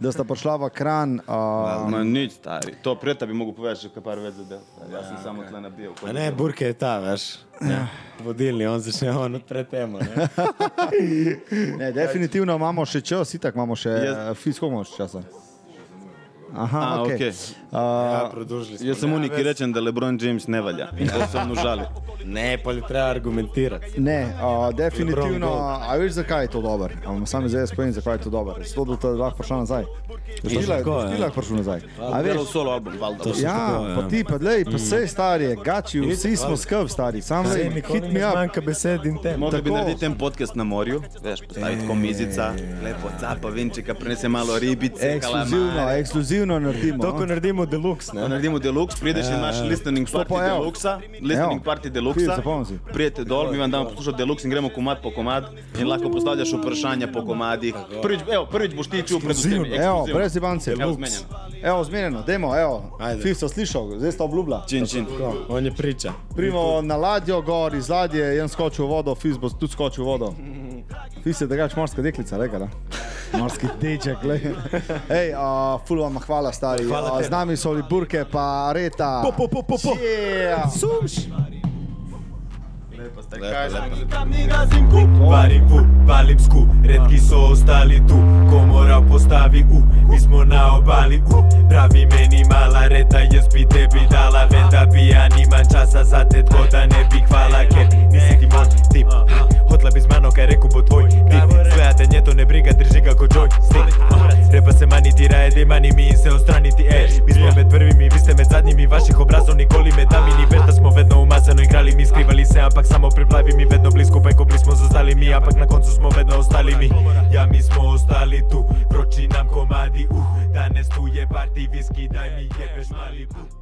da sta prišla v kran. Uh, Ma nič, stari. To preta bi mogel povedati, že kar par več zadev. Jaz sem samo tle nabijal. A ne, Burke je ta, veš. Ja. Vodilni, on začne on odpre temo. Ne? ne, definitivno imamo še čas, itak imamo še Jaz- uh, fisko moč časa. Aha, A, ok. okej. Ja, Uh, smo. Jaz sem Ja, unik, ki veš, rečem, da LeBron James ne velja. In to se mu žali. Ne, pa li treba argumentirati. Ne, uh, definitivno, a veš zakaj je to dobro? Am sam zdaj povem, zakaj je to dobro. Zato, da te lahko prišla nazaj. Ti lahko- ja. lahko prišel nazaj. A veš, solo album, valjda. Ja, tako, ja. pa ti pa dlej, pa vse stari, je, gači, vsi smo skrb stari, sam lej, nikoli hit ne me up. zmanjka besed in tem. Mogli bi Tako. narediti en podcast na morju, veš, postaviti tako mizica, lepo capa, vinčeka, prinese malo ribice, Ekskluzivno, kalamare. Ekskluzivno naredimo. To, ko no. naredimo deluxe, ne? Naredimo deluxe, prideš in imaš listening party pa evo. deluxa, listening party Ti, deluxa, si. prijete dol, mi vam damo poslušati deluxe in gremo komad po komad in lahko postavljaš vprašanja po komadih. Prvič, evo, prvič boš ti pred vsemi. Evo, brez ibance. Evo, zmenjeno. Evo, zmenjeno, demo, evo. Fif so slišal, zdaj sta obljubila. Čin, čin. On je priča. Primo na ladjo gor, iz ladje, jen skočil v vodo, Fis bo tudi skočil v vodo. Fis je drugač morska deklica, reka, da. Morski deček, glej. Ej, uh, ful vam hvala, stari. Hvala z nami so li burke, pa reta. Po, po, po, po, po. Yeah. Sumš! Lepo, kažem. lepo. Varim vu, palim sku, redki so ostali tu. Ko mora postavi u, mi smo na obali u. Pravi meni mala reta, jaz bi tebi dala Vem da bi ja časa za te, tako da ne bi hvala Ker nisi ti moj tip, ha, hotla bi z mano, kaj reku bo tvoj tip. Gledate nje to ne briga, drži ga ko joystick Repa se maniti, raje dej mani mi se ostraniti, ej. Mi smo med prvimi, vi ste med zadnjimi, vaših obrazov nikoli med nami ni Da smo vedno umazano igrali, mi skrivali se, ampak samo priplavi mi Vedno bili skupaj, ko bili smo zostali mi, ampak na koncu smo vedno ostali mi. Ja, mi smo ostali tu, vroči nam komadi, uh Danes tu je party, viski, daj mi jebeš mali, uh